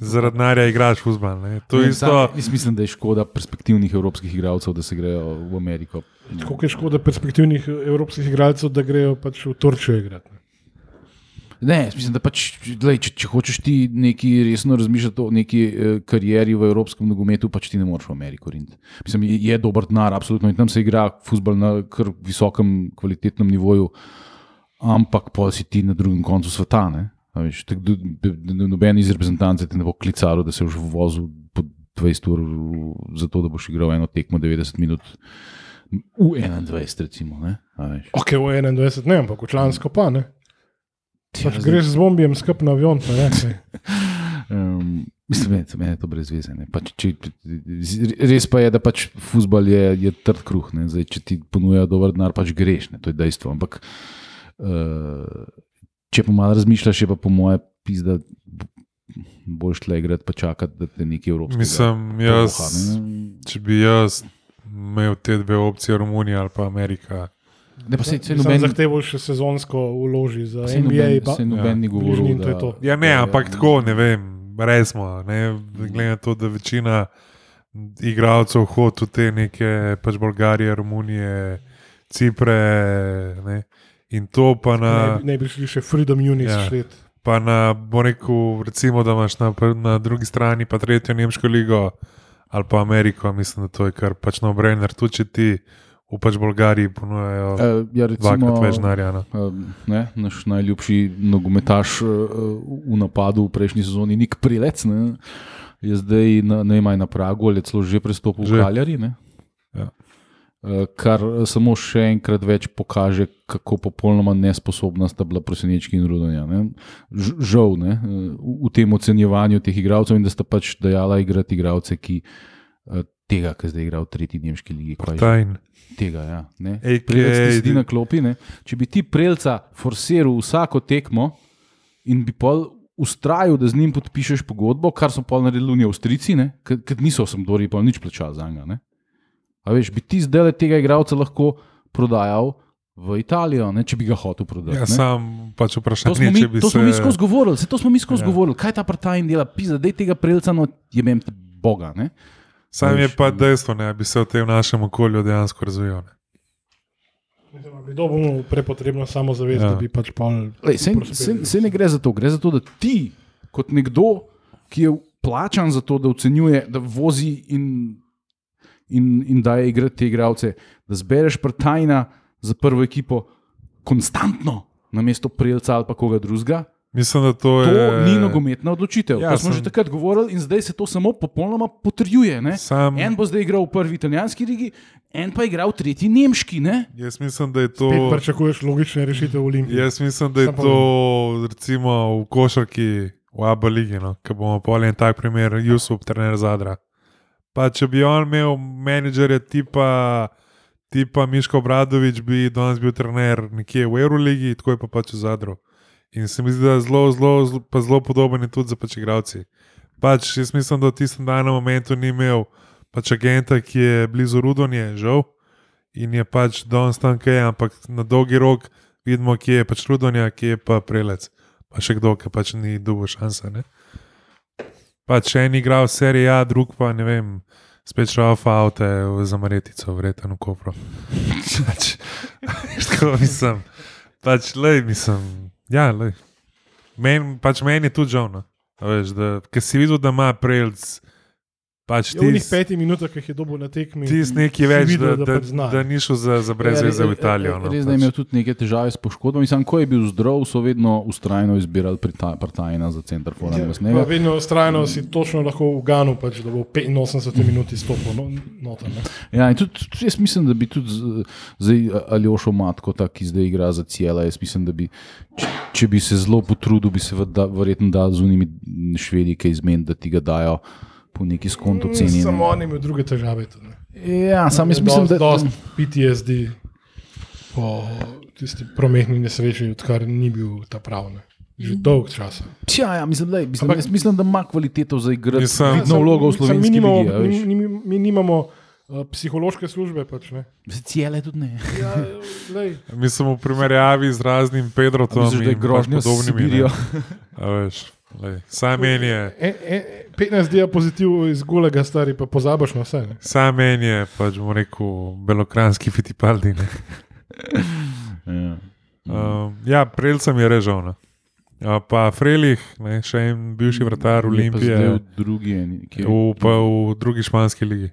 Zaradi denarja igraš futbol. isto. sam- Jaz mislim, da je škoda perspektivnih evropskih igralcev, da se grejo v Ameriko. Kako je škoda perspektivnih evropskih igralcev, da grejo pač v Turčijo igrati. Ne. Mislim, da pač, glej, če, če hočeš ti neki resno razmišljati o neki eh, karieri v evropskem nogometu, pač ti ne moreš v Ameriko riniti. Mislim, je, je dober denar, absolutno, in tam se igra futbol na kar visokem, kvalitetnem nivoju, ampak pa si ti na drugem koncu sveta. Ne? A Veš, tak, noben iz reprezentance te ne bo klical, da se už vozil po 20 ur za to, da boš igral eno tekmo 90 minut. V 21, recimo. Ne? Ok, v 21, ne, ampak v člansko pa ne. Pač zdaj- greš z zombijem skup na avion, ne. Um, mislim, meni, meni je to brez veze. ne. Pač, če, res pa je, da pač futbol je, je trd kruh. ne. Zdaj, če ti ponujajo dober denar, pač greš, ne. to je dejstvo. Ampak uh, če pa malo razmišljaš, je pa po moje pizda. Boš tle igrati, pa čakati, da te neki evropski. Mislim, jaz, če bi jaz imel te dve opcije, Romunija ali pa Amerika. Ne, pa se, se Sam noben, zahteval še sezonsko uloži za se NBA. noben, pa- se noben ni govoril, bližnjim, to je da, to. Ja, ne, ampak tako, ne vem, resmo. Ne, glede na to, da večina igralcev hodi v te neke pač Bolgarije, Romunije, Cipre. Ne, in to pa na. Ne, ne bi šli še Freedom Units Ja. šlet. Pa na, bo rekel, recimo, da imaš na, na drugi strani pa tretjo nemško ligo ali pa Ameriko, mislim, da to je kar pač no brainer. Tudi če ti pač Bolgariji ponujajo Uh, ja, recimo, več denarja. No. Ne, naš najljubši nogometaš uh, v napadu v prejšnji sezoni, Nik Prilec, ne, je zdaj na, ali na Pragu ali celo že prestopil Že. v Kaljari. Ne, Ja. Uh, kar samo še enkrat več pokaže, kako popolnoma nesposobna sta bila prosenečki in rudanja. Ne. Žal ne, v, tem ocenjevanju teh igralcev in da sta pač dajala igrati igralce, ki tega, ki zdaj igra v tretji nemški ligi. Tajn. tega. Ja, Prelec ti na klopi. Ne. Če bi ti prelca forsiral vsako tekmo in bi pol ustrajal, da z njim podpišeš pogodbo, kar so pol naredili oni Avstrijci, ker niso sem Dori pol nič plačal za njega. A veš, bi ti zdaj tega igralca lahko prodajal v Italijo, ne, če bi ga hotel prodati. Ja, ne. sam pač To vprašanje, smo mi, če bi to se. smo mi skozi govorili, se to smo mi skozi Ja. govorili. Kaj ta partajn dela, pisa, da je tega prelca, no, jemem te Boga. Ne? Sam je pa dejstvo, da bi se v tem našem okolju dejansko razvijal. da bi dobil prepotrebno samozavest, Ja. ja. da bi pač pol. Lej, se, se, se ne gre za to, gre za to, da ti, kot nekdo, ki je plačan za to, da ocenjuje, da vozi in, in, in daje igrati te igralce, da zbereš partajna za prvo ekipo konstantno, namesto Prelca ali pa koga drugega. Mislim, da to, To je. ni nogometna odločitev. Ja, Ja, smo sem- že takrat govorili in zdaj se to samo popolnoma potrjuje. Ne? Sam, En bo zdaj igral v prvi italijanski ligi, en pa igra v tretji nemški. Ne? jaz mislim, da je to. Spet pričakuješ logične rešitve v Olimpiji. Jaz mislim, da je Sam to recimo v košarki v Abu Leiji, no, ki bomo pol en tak primer, Jusuf, trener Zadra. Pa če bi on imel menedžerja tipa, tipa Miško Bradovič, bi danes bil trener nekje v Euroligi, tako je pa pač v Zadru. In se mi zdi, da je zelo, zelo, zelo, pa zelo podoben je tudi za pač igravci. Pač jaz mislim, da v tistem danem momentu ni imel pač agenta, ki je blizu Rudonje, žal. In je pač danes tam kaj, ampak na dolgi rok vidimo, kje je pač Rudonja, kje je pa Prelec. Pa še kdo, ki pač ni dobil šanse. Ne? Pač en igral v seriji A, drug pa ne vem, spet šel v avto za Maretico, vreten v Kopro. pač, tako mislim. Pač, lej, mislim. Ja, lej. Men, pač meni je tudi žal. No. Ker si videl, da ima Prelc. Pač Je v njih tis- petih minutah, ki jih je dobil na tekmi. Ti si neki si več, videl, da, da, pač zna. da ni šel za, za brez veze v Italijo. No, Res je, da je imel tudi neke težave s poškodbami. Sam, ko je bil zdrav, so vedno ustrajno izbirali partajna za center Ja, forana. pa vedno ustrajno si točno lahko v Ganu, pač, da bo v 85 minuti stopil no, noter. ne. Ja, in tudi, jaz mislim, da bi tudi z- zdaj Aljošo Matko, ta, ki zdaj igra za Cijela, jaz mislim, da bi, če, če bi se zelo potrudil, bi se vda- verjetno dal z unimi švedi, ki izmen, da ti ga dajo po neki skonto ceni. Samo ne. on ima druge težave. Tudi. Ja, sam jaz mislim, da. dost PTSD po tisti prometni nesreči, odkar ni bil ta pravni. Že dolg časa. Tja, ja, mislim, lej, mislim, Ampak- mislim, da ima kvaliteto za Mislim- vidno vlogo v slovenski mi nimamo, ligi. a veš. mi, mi, mi nimamo uh, psihološke službe. Pač, ne. Cijele tudi ne. ja, lej, Mi smo v primerjavi z raznim Pedrotom Misliš, da je in grožnja pač podobnimi. Ne. A veš, lej, Sam meni je, e, e, 15 diapozitiv iz golega stari, pa pozabiš na vse. Ne. sam meni je, pač bomo rekel, belokranski fitipaldi. Ja. Um, ja, Prelcem je režal. No. Pa Frelih, ne, še en bivši vratar Je Olimpije, v drugi ki v, pa v drugi španski ligi.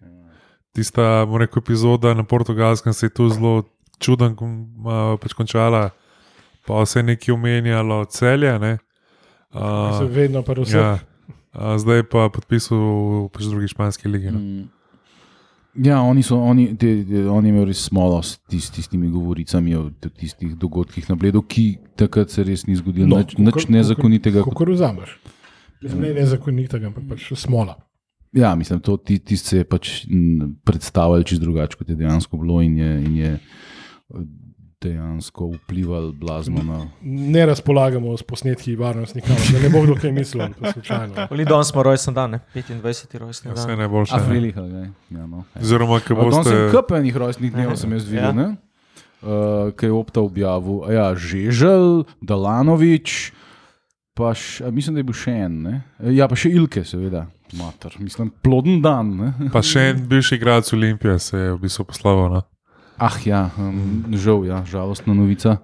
Tista, bomo rekel, epizoda na portugalskem se je tu zelo čuden pač končala, pa se je nekaj omenjalo celje. Ne. Se Uh, vedno pa vse. ja. a zdaj pa podpisal v pač drugi španski ligi. No. Mm. Ja, oni so, oni, te, te, oni imajo res smolo s tis, tistimi govoricami o tistih dogodkih na Bledu, ki takrat se res ni zgodilo no, nič, nič nezakonitega. Kako razumeš? Ne nezakonitega, ampak pač smola. Ja, mislim, to ti, tisti se je pač predstavljal čist drugače, kot je dejansko bilo in je, in je dejansko vplival blazno na. Ne razpolagamo s posnetki varnostnikov, da ne bo kdo kaj mislil. Ali danes smo rojsten dan, ne? 25. rojsten Ja, dan. vse najboljše. ne. Afrilih, ali kaj? Ja, no. Oziroma, ki Danes boste. sem kapenih rojstnih dnev, sem jaz videl, Ja. uh, kaj je opta objavil. Ja, Žežel, Dalanovič, pa š, mislim, da je bil še en. Ne? Ja, pa še Ilke, seveda. Mater. Mislim, ploden dan. Ne? Pa še en bivši igralec Olimpije se je v bistvu poslaval. Ah, ja, um, žal, ja, žalostna novica.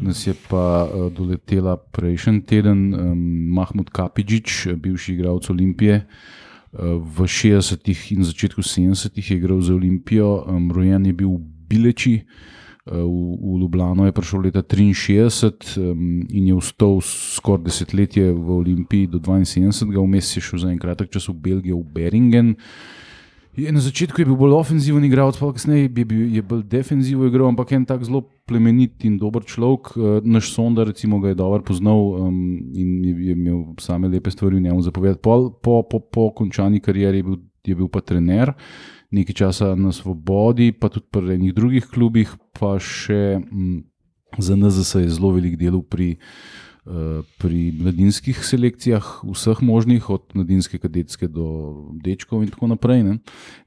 Nas je pa uh, doletela prejšnji teden um, Mahmud Kapidžič, bivši igralec Olimpije. Uh, v 60-ih in začetku 70-ih je igral za Olimpijo, um, rojen je bil v Bileči, uh, v, v Ljubljano je prišel leta 63 um, in je ostal skoraj desetletje v Olimpiji do 72, vmes je šel za en kratek čas v Belgijo, v Beringen. Je, na začetku je bil bolj ofenziven igralec, pa kasneje je bil, je bolj defenziven igral, ampak en tak zelo plemenit in dober človek. Uh, naš sonda, recimo, ga je dobro poznal um, in je, je imel same lepe stvari v njemu zapovedati. Po, po, po, po končani karieri je bil, je bil pa trener, nekaj časa na Svobodi, pa tudi pri enih drugih klubih, pa še um, za NZS je zelo velik delal pri. Pri mladinskih selekcijah, vseh možnih, od mladinske kadetske do dečkov, in tako naprej. Ne.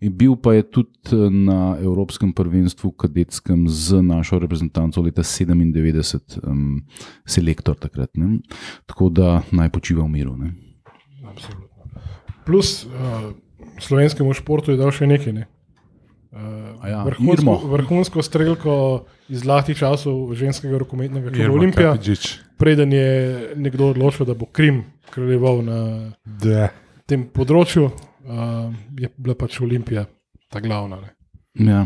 In bil pa je tudi eh, na Evropskem prvenstvu kadetskem z našo reprezentanco leta 97, um, selektor takrat. Ne. Tako da naj počiva v miru. Ne. Absolutno. Plus uh, slovenskemu športu je dal še nekaj. Ne? Uh, ja, vrhunsko, Irmo. vrhunsko strelko iz zlatih časov ženskega rokometnega kluba Olimpija, preden je nekdo odločil, da bo Krim kraljeval na Da. tem področju, uh, je bila pač Olimpija ta glavna. Ne? Ja.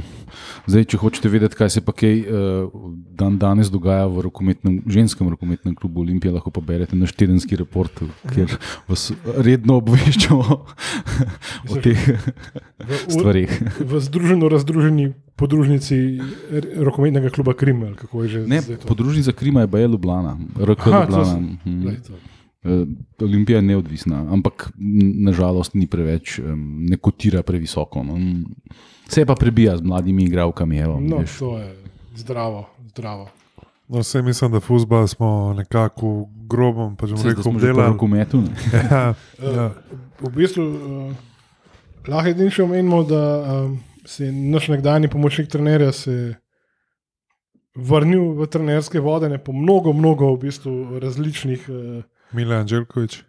Zdaj, če hočete vedeti, kaj se pa kaj uh, dan danes dogaja v rokometnem, ženskem rokometnem klubu Olimpija, lahko pa berete naš tedenski report, kjer vas redno obveščamo o teh V, stvarih. v združeno razdruženi podružnici rokometnega kluba Krim, ali kako je že Ne, podružnica Krima je Baje Ljubljana, RK Aha, Ljubljana. Mhm. Eh, Olimpija je neodvisna, ampak nažalost ni preveč, ne kotira previsoko. No. Se pa prebija z mladimi igralkami. Evo, No, veš. to je zdravo, zdravo. No, vse mislim, da futbol smo nekako v grobem, pa že smo že pri obdelali. rokometu. ne. Ja, ja. V bistvu uh, lahko edino še omenimo, da um, se je naš nekdani pomočnik trenerja se vrnil v trenerske vode ne, po mnogo, mnogo v bistvu različnih. Uh, Mila Anželkovič.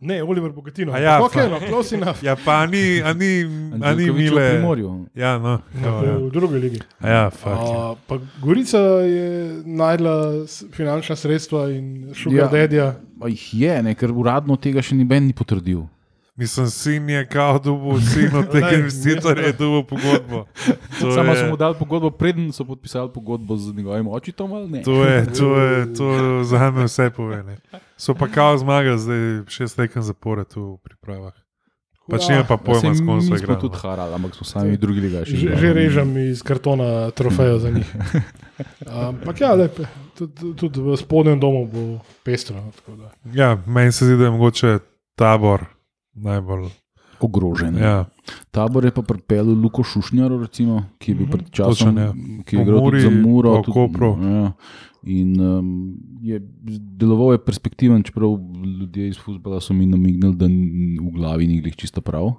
Ne, Oliver Bogatino. A ja, ok, pa- no, close enough. Ja, pa ni, a ni, a ni v Mile. Primorju. Ja, no. No, Ja, ja. v drugi ligi. A ja, fakt. ja. Uh, pa Gorica je najdla finančna sredstva in šuga ja. dedja. Pa jih je, ne, ker uradno tega še noben ni potrdil. Mislim, sin je kao dubu, sin od tega investitorja je dubu pogodbo. To Samo je- so mu dali pogodbo, preden so podpisali pogodbo z njegovim očitom ali ne. To je, to je, to za me vse pove. Ne. So pa kao zmagali, zdaj šest tekem zapored v pripravah. Pač nima pa pojma, s kom so Mi smo igrali. tudi no. harali, ampak smo sami drugi ligaši. Že, že režem iz kartona trofejo za njih. Ampak ja, lepe. Tudi, tudi v spodnjem domu bo pestro. no, tako da. Ja, meni se zdi, da je mogoče tabor najbolj. Ogrožen. Ja, Tabor je pa pripeljal Luko Šušnjar, recimo, ki je bil pred časom, Točno, ja. ki je igral tudi Muri, za Muro. Kopru. Ja. In um, je deloval je perspektiven, čeprav ljudje iz futbola so mi namignili, da v glavi ni glih čisto prav.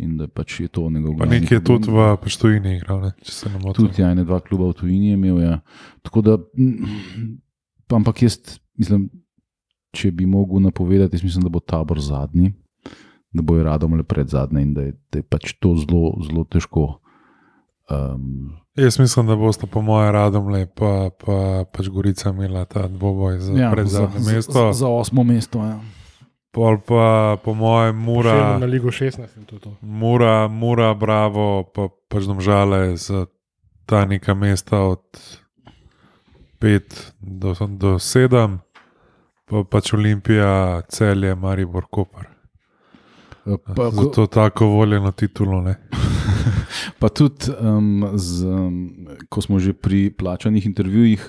In da pač je to njegov glavni nekje je tudi v Paštojini igral, ne, če se ne motim. Tudi ja, ene dva kluba v tujini je imel. Ja. Tako da, mm, ampak jaz mislim, če bi mogel napovedati, jaz mislim, da bo tabor zadnji, da bojo radom le pred zadnji in da je, da je pač to zelo, zelo težko. Um, Jaz mislim, da boste po mojem radom le, pa, pa pač Gorica imela ta dvoboj za ja, predzadnje mesto. Za, za osmo mesto. Ja. Pol pa po mojem Še Mura, na Ligo 16 in to. je to. Mura, Mura, Bravo, pa pač domžale za ta neka mesta od 5 do, do 7, pa pač Olimpija, Celje, Maribor, Koper. Pa, ko, Zato tako voljeno titulo. Pa tudi, um, z, um, ko smo že pri plačanih intervjujih,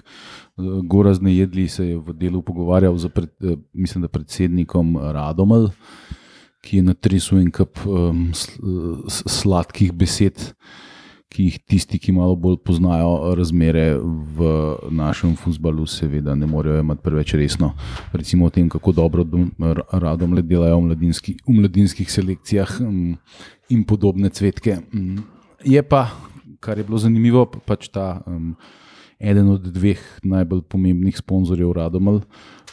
uh, Goraz Nejedli se je v delu pogovarjal z pred, eh, mislim, predsednikom Radomel, ki je natresel en kup um, sl, s- sladkih besed, ki jih tisti, ki malo bolj poznajo razmere v našem futbalu, seveda ne morejo imeti preveč resno. Recimo o tem, kako dobro dom- R- Radomlje delajo v, mladinski, v mladinskih selekcijah in podobne cvetke. Je pa, kar je bilo zanimivo, pa- pač ta um, eden od dveh najbolj pomembnih sponzorjev Radomlj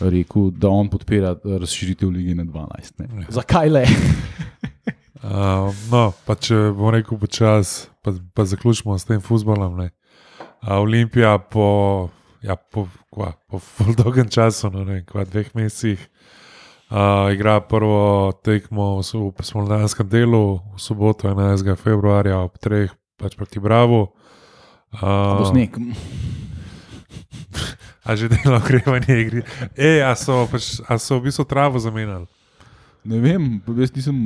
rekel, da on podpira razširitev lige na 12. Ne. Zakaj le? Uh, no, pa če bom rekel počasi, pa, pa zaključimo s tem futbolom. A Olimpija po, ja, po, kva, po dolgem času, no, ne, kva, dveh mesecih, uh, igra prvo tekmo v, v spomladanskem delu v soboto, 11. februarja ob treh, pač proti Bravo. Uh, sneg. a že delo okrevanje igri. E, a so, pač, a so v bistvu travo zamenjali. Ne vem, jaz nisem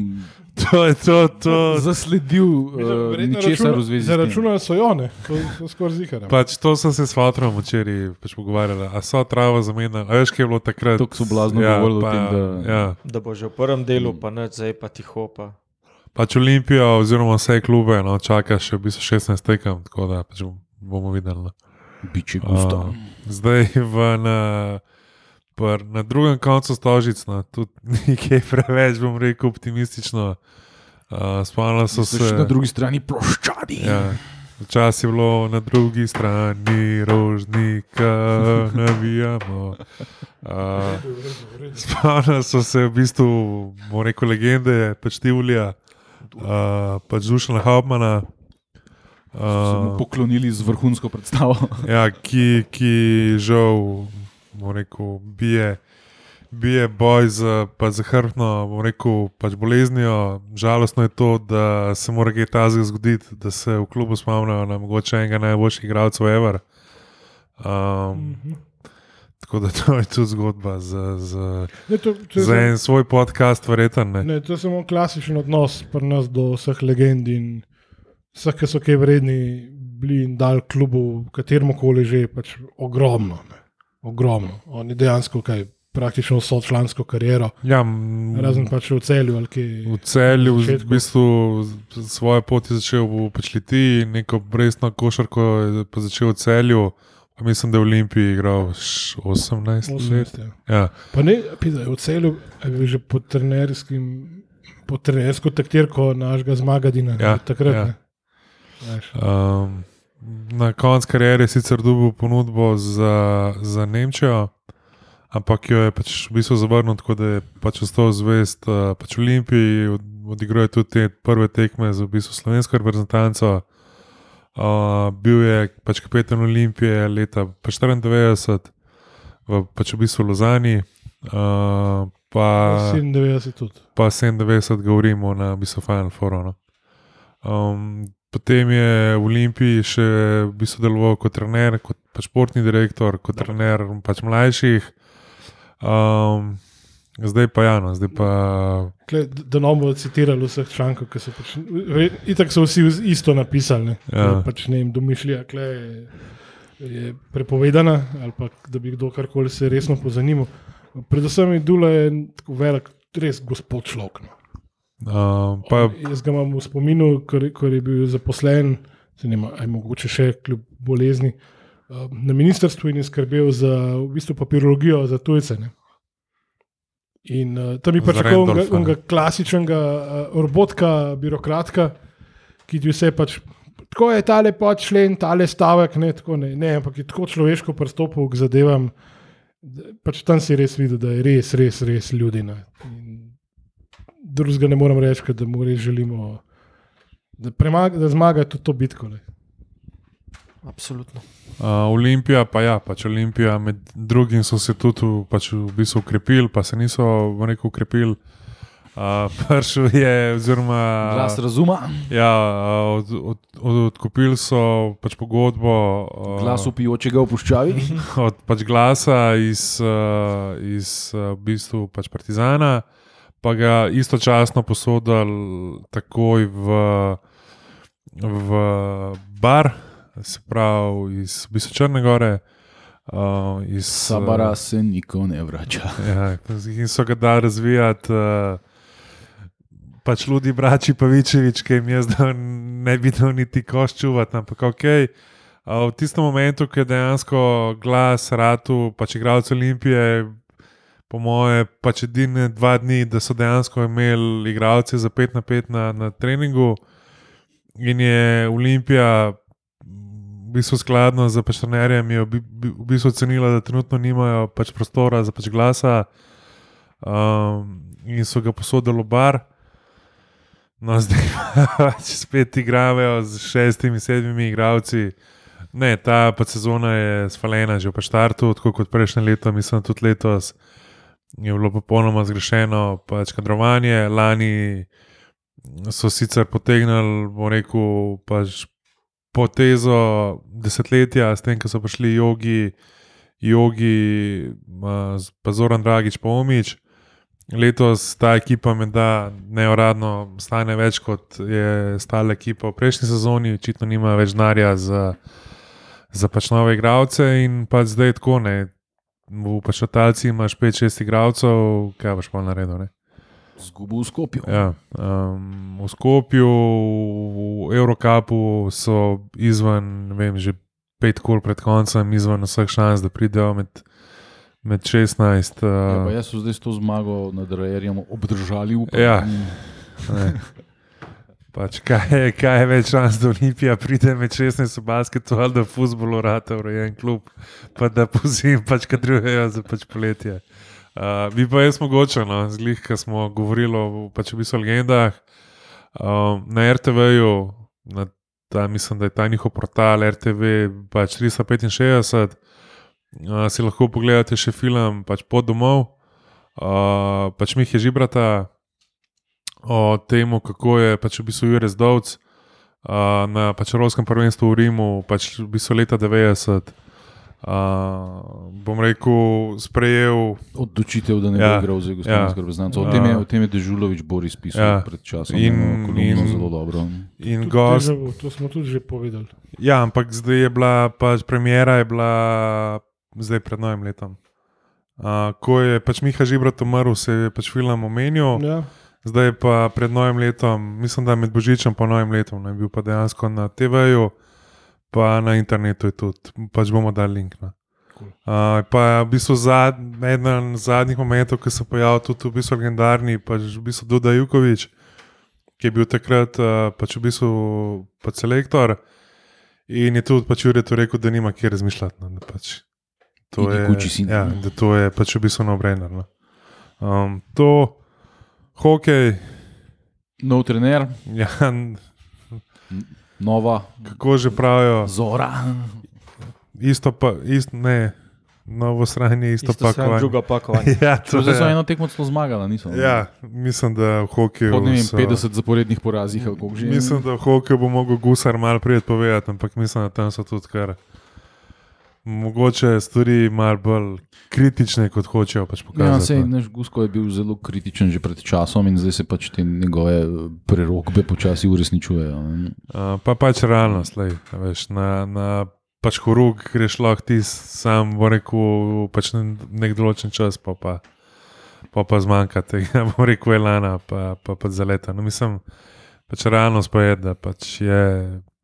To je to, to. zasledil uh, ničesar v zvezi s tem. Zaračunajo so jo, ne, skoraj zihar. Pač to sem se s Fatom včeraj pač pogovarjala. A so travo zamenjali? A veš, kaj je bilo takrat? Toliko so blazno govorili o pa, tem, da- Ja, Da bo že v prvem delu, pa ne zdaj pa tiho. Pa. pač Olimpijo, oziroma vse klube, no, čaka še v bistvu 16 tekem, tako da pač bomo videli. No. Biče gusto. A, zdaj v, na, pr, na drugem koncu stožic, no, tudi nekaj preveč, bom rekel, optimistično. Uh, Spomnil so se. Na drugi strani ploščadi. Ja. Včasih je bilo na drugi strani rožnika, navijamo. Uh, Spomnil so se v bistvu, bomo rekel, legende, pač Tivlja, uh, pač Dušana mu Uh, poklonili z vrhunsko predstavo. ja, ki, ki žal, bomo rekel, bije, bije boj z, pa z hrbtno, bomo rekel, pač boleznijo. Žalostno je to, da se mora kaj tazga zgoditi, da se v klubu spomnijo na mogoče enega najboljših igralcev Ever. Um, tako da to je tudi zgodba za, za, Ne, to, to, za en svoj podcast, verjeten. Ne? ne, to je samo klasičen odnos pri nas do vseh legend in vseh, ki so kaj vredni, bili in dal klubu, kateremu koli že, pač ogromno. Ne. Ogromno. Oni dejansko kaj, praktično vso člansko kariero, Ja, razen pač v celju. V celju, v začetku. bistvu, svojo pot je začel v Pečliti, neko brezno košarko je pa začel v celju. Pa mislim, da je v Olimpiji igral š- 18 let. 18, ja. Ja. Pa ne, pide, v celju je že pod trenerskim. Po trenersko taktirko našega zmagadina, Ja, takrat. ja. ne. Um, na koncu kariere sicer dobil ponudbo za, za Nemčijo, ampak jo je pač v bistvu zavrnil, tako da je pač ostal zvest uh, pač Olimpiji, od, odigral je tudi te prve tekme za v bistvu slovensko reprezentanco. Uh, bil je pač kapetan Olimpije leta pač 94, v, pač v bistvu Lozani, uh, pa, 97 tudi. pa 97 govorimo na v bistvu Final Four. No. Um, potem je v Olimpiji še v bistvu deloval kot trener, kot pač športni direktor, kot trener pač mlajših. Um, zdaj pa ja, no, zdaj pa Kle, da ne bomo citirali vseh člankov, ki so pač, itak so vsi isto napisali. Ne, Ja. pač, ne vem, domišljija kle je, prepovedana, ali pa da bi kdo karkoli se resno pozanimal. Predvsem je Dula je tako velik, res gospod človek. No. Um, pa, Jaz ga imam v spominu, ko je, ko je bil zaposlen, vem, ali mogoče še kljub bolezni, eh, na ministrstvu in je skrbel za v bistvu papirologijo za tujce. Ne. In uh, tam je pač tako unga klasičnega uh, robotka, birokratka, ki ti vse pač. Tako je tale podčlen, tale stavek, ne, tako ne, ne, ampak je tako človeško pristopil k zadevam. Pač tam si res videl, da je res, res, res ljudi. Drugega ne morem reči, da mu res želimo, da, premaga, da zmaga tudi to bitko. Ne. Absolutno. uh, Olimpija, pa ja, pač Olimpija, med drugim so se tudi pač v bistvu ukrepili, pa se niso v neko ukrepili. Uh, Pršel je, oziroma Glas razuma, Ja, od, od, od, odkupili so pač pogodbo a, glas upijočega v puščavi. od pač glasa iz, a, iz a, v bistvu pač Partizana, pa ga istočasno posodili takoj v, v bar, se pravi iz v bistvu Črne Gore. Uh, iz, Sabara se nikoli ne vrača. Ja, in so ga dali razvijati. Uh, pač ljudi, brači Pavičevič, ki jim je zdaj ne bi dal niti koš čuvati, ampak ok. Uh, v tistem momentu, ko je dejansko glas ratu, pač igralec Olimpije, po moje, pač edine dva dni, da so dejansko imeli igralce za 5 na 5 na, na treningu, in je Olimpija v bistvu skladno z pašternerjem je v bi- bi- v bistvu ocenila, da trenutno nimajo pač prostora za pač glasa um, in so ga posodili bar. No, zdaj pač spet igrajo z šestimi, sedmimi igralci. Ne, ta pa sezona je svalena že v štartu, tako kot prejšnje leto, mislim, tudi letos je bilo popolnoma zgrešeno pač kadrovanje. Lani so sicer potegnili, bom rekel, pač potezo desetletja, s tem, ko so prišli jogi, jogi, pa Zoran Dragič, pa Omič. Letos ta ekipa, menda neuradno, stane več kot je stala ekipa v prejšnji sezoni, očitno nima več denarja za, za pač nove igralce in pač zdaj tako. Ne. V pač Talci imaš 5-6 igralcev, kaj boš pa naredil. Ne? Zgubil v Skopju. Ja, um, v Skopju, v Eurocapu so izven, ne vem, že pet kol pred koncem, izven vseh šans, da pridejo med, med 16. Ja, pa Uh, jaz so zdaj s to zmago nad Rajerjem obdržali upanje. Ja. ne. Pač kaj, je, kaj je več šans, da Olimpija pride med 16 v basketu ali da v futbolu rata urejen klub, pa da pozim pač kadrujejo za pač poletje. Uh, bi pa jaz mogoče, no, zglih, ki smo govorili o pač v bistvu legendah. Um, na RTV-ju, na ta, mislim, da je ta njihov portal RTV, pač 365, uh, si lahko pogledate še film pač Pod domov, uh, pač Mih je žibrata o tem, kako je pač v bistvu Jurek Zdovc uh, na pač Evropskem prvenstvu v Rimu, pač v bistvu leta 90. Uh, bom rekel, sprejel Odločitev, da ne Ja, bo igral za ja. Jugoslavijo reprezentanco. O tem je, o tem je Dežulovič Boris pisal Ja. pred časom. In- kolumno in- zelo dobro. in Tudi gost. deja vu, To smo tudi že povedali. Ja, ampak zdaj je bila, pač premjera je bila zdaj pred novim letom. Uh, ko je pač Miha Žibrat umrl, se je pač film omenil, Ja. Zdaj pa pred novim letom, mislim, da med Božičem in novim letom, ne bil pa dejansko na TV-ju, pa na internetu je tudi, pač bomo dali link. No. Cool. Uh, pa v bistvu zad, eden zadnjih momentov, ki se je pojavil tudi v bistvu legendarni, pač v bistvu Duda Jukovič, ki je bil takrat uh, pač v bistvu pač selektor. In je tudi pač Jurek rekel, da nima kje razmišljati. No, da, pač to je, ja, da to je pač v bistvu no-brainer. No. Um, to, hokej, Nov trener, ja, nova kako že pravijo, Zora. isto pa, isto, ne, novo sranje, isto, Isto pakovanje. drugo pakovanje. Ja, to Zdaj so eno tekmo celo zmagali, niso? ja, mislim, da v hokeju. Po ne vem, so- 50 zaporednih porazih, ali koliko že. Mislim, da v hokeju bo mogel gusar malo prijet povedati, ampak mislim, da tam so tudi kar. Mogoče stvari malo bolj kritične, kot hočejo pač Ja, pokazati. sej, no. naš Gusko je bil zelo kritičen že pred časom in zdaj se pač te njegove prerokbe počasi uresničujejo. Uh, pa pač realnost, lej, veš, na, na pač horug greš lahko ti sam, bo rekel, pač nek določen čas, pa pa, pa, pa zmanjka tega, bo rekel, elana, pa, pa, pa zaleta. No, mislim, pač realnost pa je, da pač je,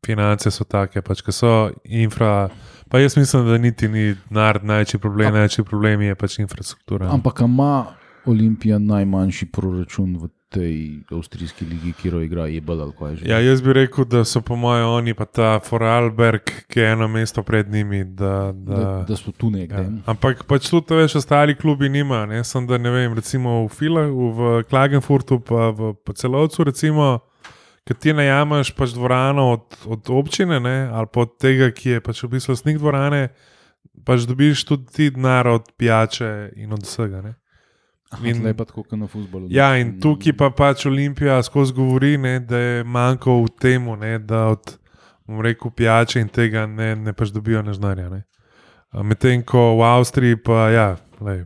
finance so take, pač, ki so infra. Pa jaz mislim, da niti ni denar največji problem, največji problem je pač infrastruktura. Ampak ima Olimpija najmanjši proračun v tej avstrijski ligi, kjer jo igra Ebel ali kaj že? Ja, jaz bi rekel, da so po mojem oni pa ta Foralberg, ki je eno mesto pred njimi. Da, da, da, da so tu nekje. ja. Ampak pač tudi več ostali klubi nima. Ne? Sem da ne vem, recimo v Filahu, v Klagenfurtu, pa v celovcu, recimo, ki ti najameš pač dvorano od, od občine ne? ali pa od tega, ki je pač v bistvu lastnik dvorane, pač dobiš tudi ti denar od pijače in od vsega. Ne? In lepa tako kot na futbolu. Ja, in tukaj pa pač Olimpija skozi govori, ne, da je manjko v tem, da od rekel, pijače in tega ne, ne pač dobijo neznanja. Ne. Medtem ko v Avstriji pa ja, lej,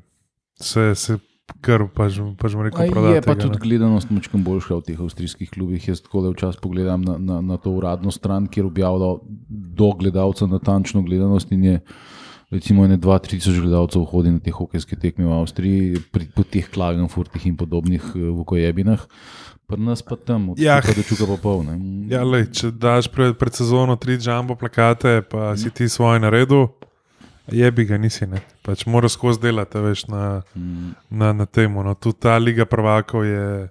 se, se krv, pač, pač rekel, Je prodati. pa tudi gledanost močkam boljša v teh avstrijskih klubih. Jaz tako le včasih pogledam na, na, na to uradno stran, kjer objavljajo do gledalca natančno gledanost in je recimo ne 2-3 tisoč gledalcev hodi na te hokejske tekme v Avstriji, pri, po teh Klagenfurtih in podobnih eh, vokojebinah. Pri nas pa tam, Ja. do čuka pa pol. Ne. Ja, lej, če daš pred, pred sezono tri jumbo plakate, pa si ti svoje naredil, je bi ga nisi. Ne? Pač moraš skozi delati, veš, na, na, na tem. No. Tudi ta Liga prvakov je.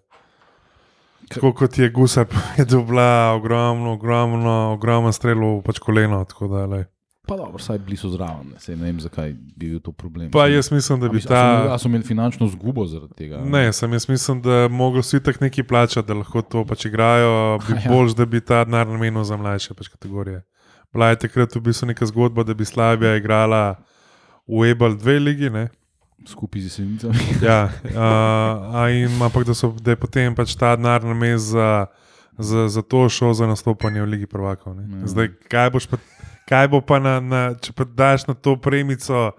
Tako kot je Gusar povedal, bila ogromno, ogromno, ogromno strelov, pač koleno. tako Da, lej. Pa dobro, vsaj bili so zraven, ne, Saj ne vem, zakaj bi bil to problem. pa jaz mislim, da bi mislim, a imeli- ta. A so imeli finančno zgubo zaradi tega? Ne, sem jaz mislim, da mogli vsi tako neki plačati, da lahko to pač igrajo. Bi Ja. bolj, da bi ta denar namenil za mlajše pač kategorije. Bila je takrat v bistvu neka zgodba, da bi Slavija igrala v Ebal dve ligi. Ne? Skupaj z jesenicami. Ja, uh, in, ampak da, so, da je potem pač ta denar namenjen za, za, za to šel za nastopanje v Ligi prvakov. ne. Ja. Zdaj, kaj, boš pa, kaj bo pa, na, na, če pa daš na to premico,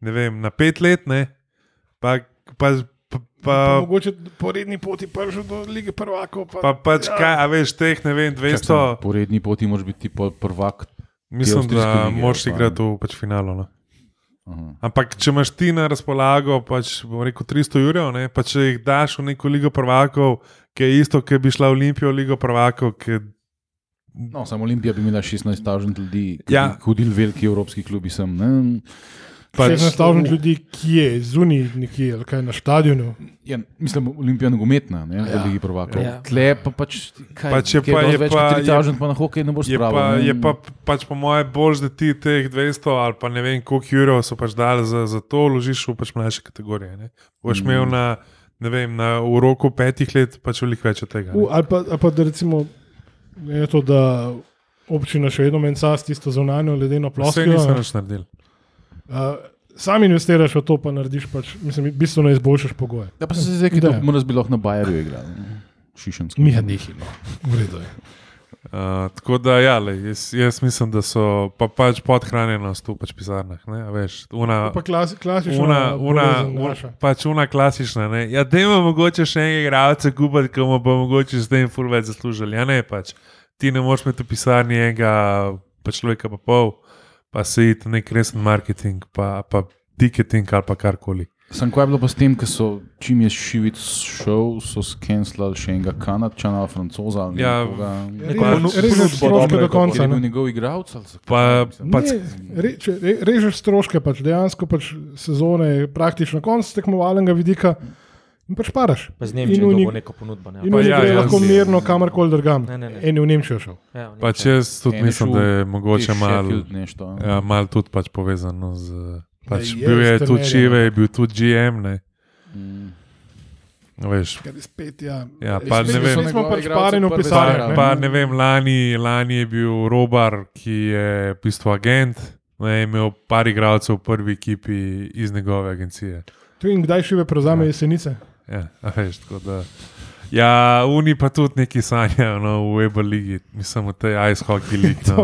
ne vem, na pet let, ne? pa, pa, pa, Pa, mogoče po redni poti prišel do lige prvakov. Pa, pa pač ja. kaj, a veš, teh ne vem, 200. Čakaj, Po redni poti moraš biti prvak. Mislim, da moraš igrati v pač finalu. No. Aha. Ampak, če imaš ti na razpolago, pač, bom rekel, 300 jurjev, ne, pa če jih daš v neko ligo prvakov, ki je isto, ki bi šla v Olimpijo, ligo prvakov, ki No, samo Olimpija bi imela 16.000 ljudi, ki Ja. hodili veliki evropski klubi sem. Ne? Pač, 16.000 ljudi, ki je zunaj, nekje, ali kaj na stadionu. Ja, mislim, Olimpija nogometna, ne, Ja. v Ligi prvakov. Ja. Tle pa pač, kaj, Pač je pa- je več pa- kot je- 3000, pa na hokej ne boš spravil. pa, ne. je pa pač po moje bolj, da ti teh 200 ali pa ne vem, koliko jurjev so pač dali za, za to, ložiš v pač mlajše kategorije. Ne. Boš imel na, ne vem, na, v roku petih let pač veliko več od tega. U, ne. ali, pa, ali pa da recimo je to, da občina še vedno menca s tisto zunanjo ledeno Vse ploskvijo. nisem več naredil. Uh, sam investiraš v to, pa narediš, pač, mislim, bistveno izboljšaš pogoje. Ja, pa se zdaj, ki to Da. moraš bi lahko na Bajerju igral. ne. Šišensko. Miha nehi, no. v redu je. Uh, tako da, ja, lej, jaz, jaz mislim, da so pa pač podhranjenost v pač pisarnah. Ne, a veš, una, Pa klasi, klasična Una, una, un, pač una klasična. Ne? Ja, da ima mogoče še enega igralca kupiti, ki mu bo mogoče z tem ful več zaslužili. Ja, ne pač. Ti ne moreš imeti v pisarni enega pa človeka pa pol, pa se iti nek resen marketing, pa, pa ticketing ali pa karkoli. Sem kaj je bilo pa s tem, ker so čim je Šivic šel, so skenslali še enega kanadčana, francoza ali Ja, Režeš stroške do konca. Ne. bil njegov igralec? Pa- pa- re, režeš stroške, pač dejansko pač sezone je praktično konc tekmovalnega vidika in pač paraš. Pa z Nemčijo je dobil neko ponudbo. Ne, In Pa ja, ja, lahko z- mirno kamorkoli drugam. En je v Nemčijo šel. ja, v Pač Nemčijo. jaz tudi mislim, da je mogoče malo nešto. ja, mal tudi pač povezano z. Pač je bil je tudi. Čive, je bil tudi GM. Ne? Mm. Veš, Ker je spet, ja. Ja, pa Spet ne vem. smo pač pareni zraven. ne. Pa ne vem, lani, lani je bil Robar, ki je v bistvu agent, ne, je imel par igralcev v prvi ekipi iz njegove agencije. Tu in kdaj šive prevzame jesenice? Ja, a veš, da. Ja, Uni pa tudi neki sanjajo no, v Weber ligi, mislim, v tej ice hockey ligi.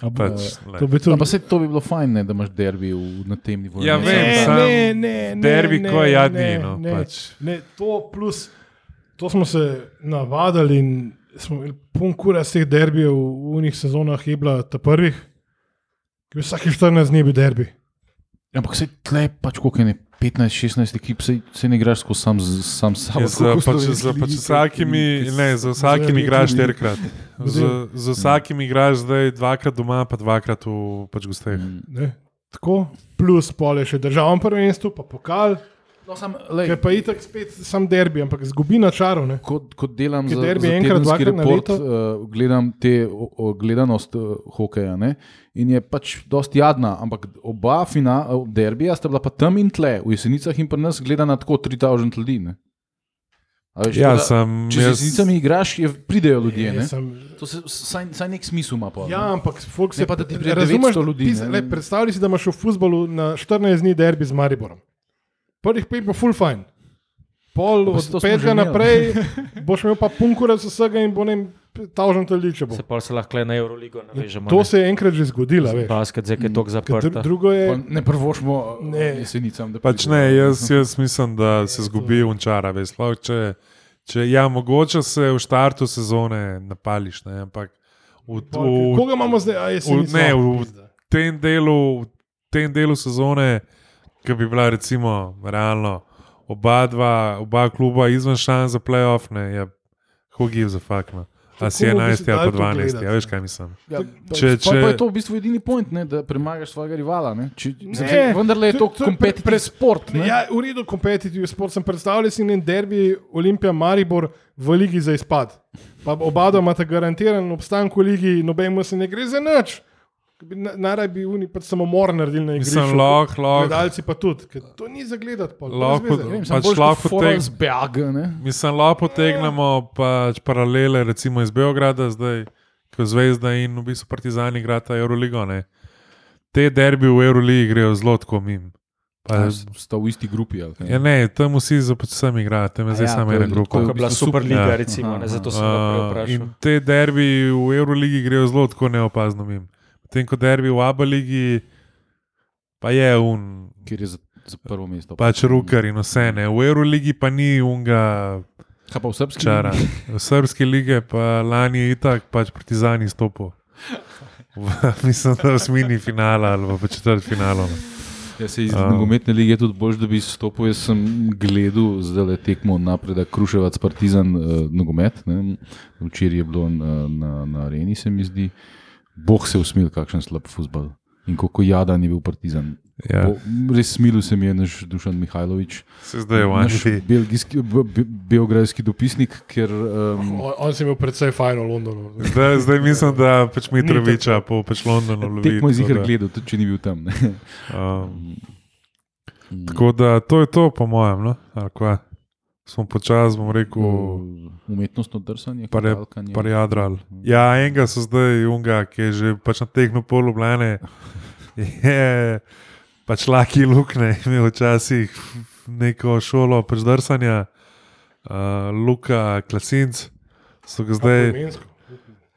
No, pa, pač, To bi No, tudi. se to bi bilo fajn, ne, da imaš derbi v, na tem nivoju. Ja, Ne, vem, ne, sam ne, ne, ne, derbi, ne, ko je jadni, ne, no, ne, pač. ne, to plus, to smo se navadili in smo imeli pun kura z teh derbijev v unih sezonah, je bila ta prvih, ki je vsake 14 dni bil derbi. Ampak se tle pač koliko je ne, 15-16 ekip, se, se ne igraš skozi sam, sam s sabo. Ja, z, pač, z, pač z vsakimi, ne, z vsakim z- igraš štirikrat. Z, z vsakim igraš zdaj dvakrat doma, pa dvakrat v pač gosteh. Mm. Ne? Tako, plus pol je še državno prvenstvo, pa pokal, No, sam, je pa itak spet sam derbi, ampak zgubi na čaru. Ne? Kot, kot delam Ki za, derbi za enkrat, dvakrat na report, leto. uh, gledam te o, o, gledanost uh, hokeja ne? in je pač dosti jadna, ampak oba fina, uh, derbija sta bila pa tam in tle, v jesenicah in pri nas gledana tako 3000 ljudi. Ne? A Veš, Ja, da, sem. če z Jaz, jesenicami igraš, je, pridejo ljudje. Ne? Sem, To se saj, saj nek smisel ima. Pa, ne. Ja, ampak folk Ne se pa, da ti pride razumeš, 900 ljudi, ti ne. lej, Predstavljaj si, da imaš v futbolu na 14 dni derbi z Mariborom. Prvih pet bo full fine. Pol Pa od to petega naprej boš imel pa punkurac vsega in bo ne vem, Tavžen tudi, če bo. Se pa se lahko na Euroligo navežemo. To ne. se je enkrat že zgodilo, veš. Basket, zdaj je tok Ker zaprt. dr- Drugo je, Pa Ne prvošmo Ne. jesenicam. da Pač ne, jaz, jaz mislim, da se zgubi unčara. Veš, če, če, ja, mogoče se v štartu sezone napališ, ne, ampak v, Pa, v, koga imamo zdaj, a je v- ne, v- tem delu, v tem delu sezone, ki bi bila recimo realno oba, dva, oba kluba izven šans za playoff, ne, je who gives a fuck. No. A si Kako bi 11 si ali pa dali to 12, gledati, ja, veš kaj mislim. Ja, Če- če, če, če- pa je to v bistvu edini point, ne, da premagaš svojega rivala. Ne? Če, Ne, ne, vendarle je to- je pre- kompetitivni pre- sport. Ne? Ja, v redu, kompetitivni šport sem predstavljal, si en derbi Olimpija Maribor v ligi za izpad. Pa oba dva imata garantiran obstanek v ligi, nobenemu se ne gre za nič. Na- Najraje bi oni pač samomor naredili na igrišču. Mislim, lahko, lahko. Gledalci pa tudi, ker to ni za gledati. Lahko- pač lahko ne? Mislim, lahko potegnemo pač paralele recimo iz Beograda, zdaj, ko Zvezda in v bistvu Partizani igrata Euroligo. Ne. Te derbi v Euroligi grejo zelo tako mim. Pa, A, Sta v isti grupi. ali kaj? ja, ne, tam vsi za tam je A zdaj ja, samo to ena to grupa. Ko je bila Superliga, ja. recimo, ne, zato sem ga prej Uh, vprašal. in te derbi v Euroligi grejo zelo tako neopazno mim. Potem ko derbi v Abu Leigi, pa je un, Kjer je za, za prvo mesto. pač rukar in vse ne. V Euroligi pa ni unga Kaj pa v srpski? čara. V srpski lige pa lani je itak pač Partizan izstopil. V, mislim, da v osmini finala ali pa četrt finala. Ja, se iz A. nogometne lige tudi bolj, da bi stopil. Jaz sem gledal zdaj le tekmo napredek Kruševac, Partizan, uh, nogomet. Ne. Včeraj je bilo na, na, na areni, se mi zdi. Bog se je usmil, kakšen slab futbol. In kako jadan je bil Partizan. Ja. Bo, res smilil se mi je naš Dušan Mihajlovič, Se zdaj v naš belgijski, be, be, beograjski dopisnik, ker um, On, on se je imel predvsej fajn v Londonu. Zdaj, zdaj mislim, da pač Mitroviča po pač Londonu lovi. tekmo je zihar da, gledal, tudi če ni bil tam. Ne. Um, tako da to je to, po mojem. No? Smo počasi, bom rekel, Umetnostno drsanje, Pare- kadalkanje. parjadral. Ja, enega so zdaj, unga, ki je že pač na tehnu pol Ljubljane. Je pač laki lukne, imel včasih neko šolo pač drsanja, uh, Luka Klasinc. So ga zdaj,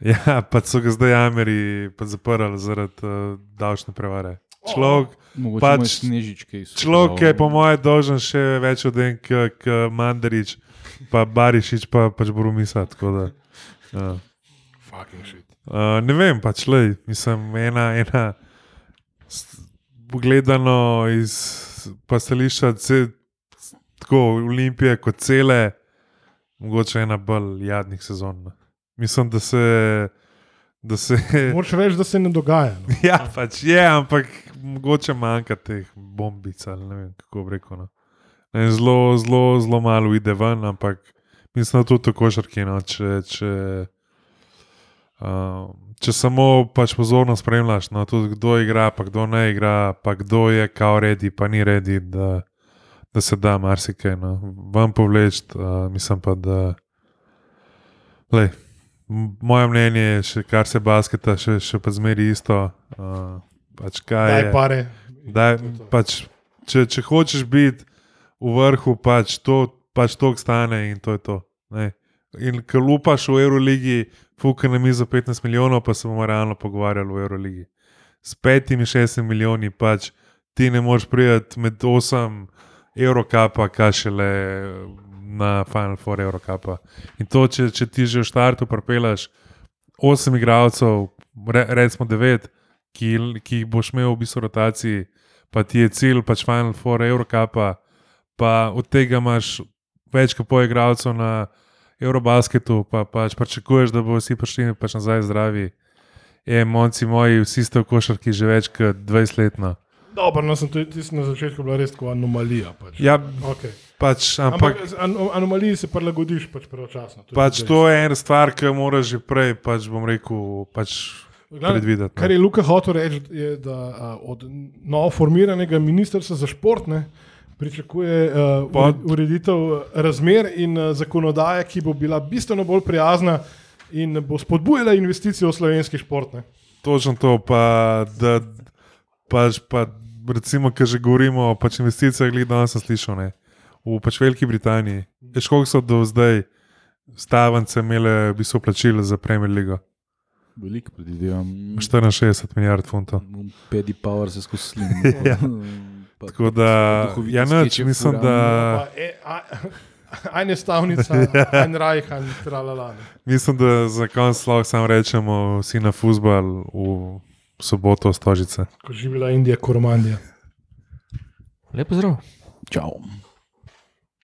ja, pač so ga zdaj Ameri pač zaprli zaradi uh, davčne prevare. Človek, Mogoče pač snežičke človek je po mojem dolžen še več od en, kot Mandarič, pa Barišič, pa pač Brumisa. tako da, Ja. Fucking shit. Uh, ne vem, pač le, mislim, ena, ena pogledano iz pa stališča ce, tako Olimpije kot cele, mogoče ena bolj jadnih sezon. no. Mislim, da se. Da se Moraš reči, da se ne dogaja. No. ja, pač je, ampak mogoče manjka teh bombic ali ne vem, kako rekel. No. Ne, Zelo, zelo, zelo malo ide ven, ampak mislim, da tudi tako šarkino. Če, če, uh, če samo pač pozorno spremljaš, no, tudi kdo igra, pa kdo ne igra, pa kdo je kao redi, pa ni redi, da, da se da marsikaj no. vam povleči. Uh, mislim pa, da. Lej, moje mnenje je, še, kar se basketa, še, še pa zmeri isto. Uh, pač kaj Daj je, pare. Daj, pač, če, če hočeš biti v vrhu, pač to pač to stane in to je to. Ne. In ko lupaš v Euroligi, fuka na mizo 15 milijonov, pa se bomo realno pogovarjali v Euroligi. S petimi, šestimi milijoni pač ti ne moreš priti med 8 evrokapa, kaj šele na Final Four evrokapa. In to, če, če ti že v štartu propelaš 8 igralcev, re, recimo 9, ki, ki jih boš imel v bistvu v rotaciji, pa ti je cilj pač Final Four evrokapa, pa od tega imaš več kot pol igralcev na Eurobasketu, pa pač pričakuješ, da bo vsi prišli pač nazaj zdravi. Je, monci moji, vsi ste v košarki že več kot 20 let. No. Dobro, no, sem tudi tisti na začetku bila res tako anomalija. Pač. Ja, Okay. pač, Ampak, ampak ampak an, anomaliji se prilagodiš pač pravočasno. pač to je ena stvar, ki moraš že prej, pač bom rekel, pač Glavne, predvideti. Kar No. je Luka hotel reči, je, da a, od novo formiranega ministrstva za šport ne, pričakuje uh, Pod- ureditev razmer in uh, zakonodaje, ki bo bila bistveno bolj prijazna in bo spodbujala investicije v slovenski šport. Ne. Točno to, pa da pač, pa, recimo, ki že govorimo o pač investicijah, glede danes sem slišal, ne, v pač Veliki Britaniji. Veš, koliko so do zdaj stavence imele v bistvu plačilo za Premier League. Veliko predvidevam. 64 milijard funtov. Pedi Power se skozi slim. Ja. Tako da, ja, noč, mislim, da, Pa, e, a, Ajne stavnica, en rajh, en tralala. ne. mislim, da za konec lahko samo rečemo vsi na futbal v soboto Stožice. Ko živela Indija, Koromandija. Lepo zdrav. Čau.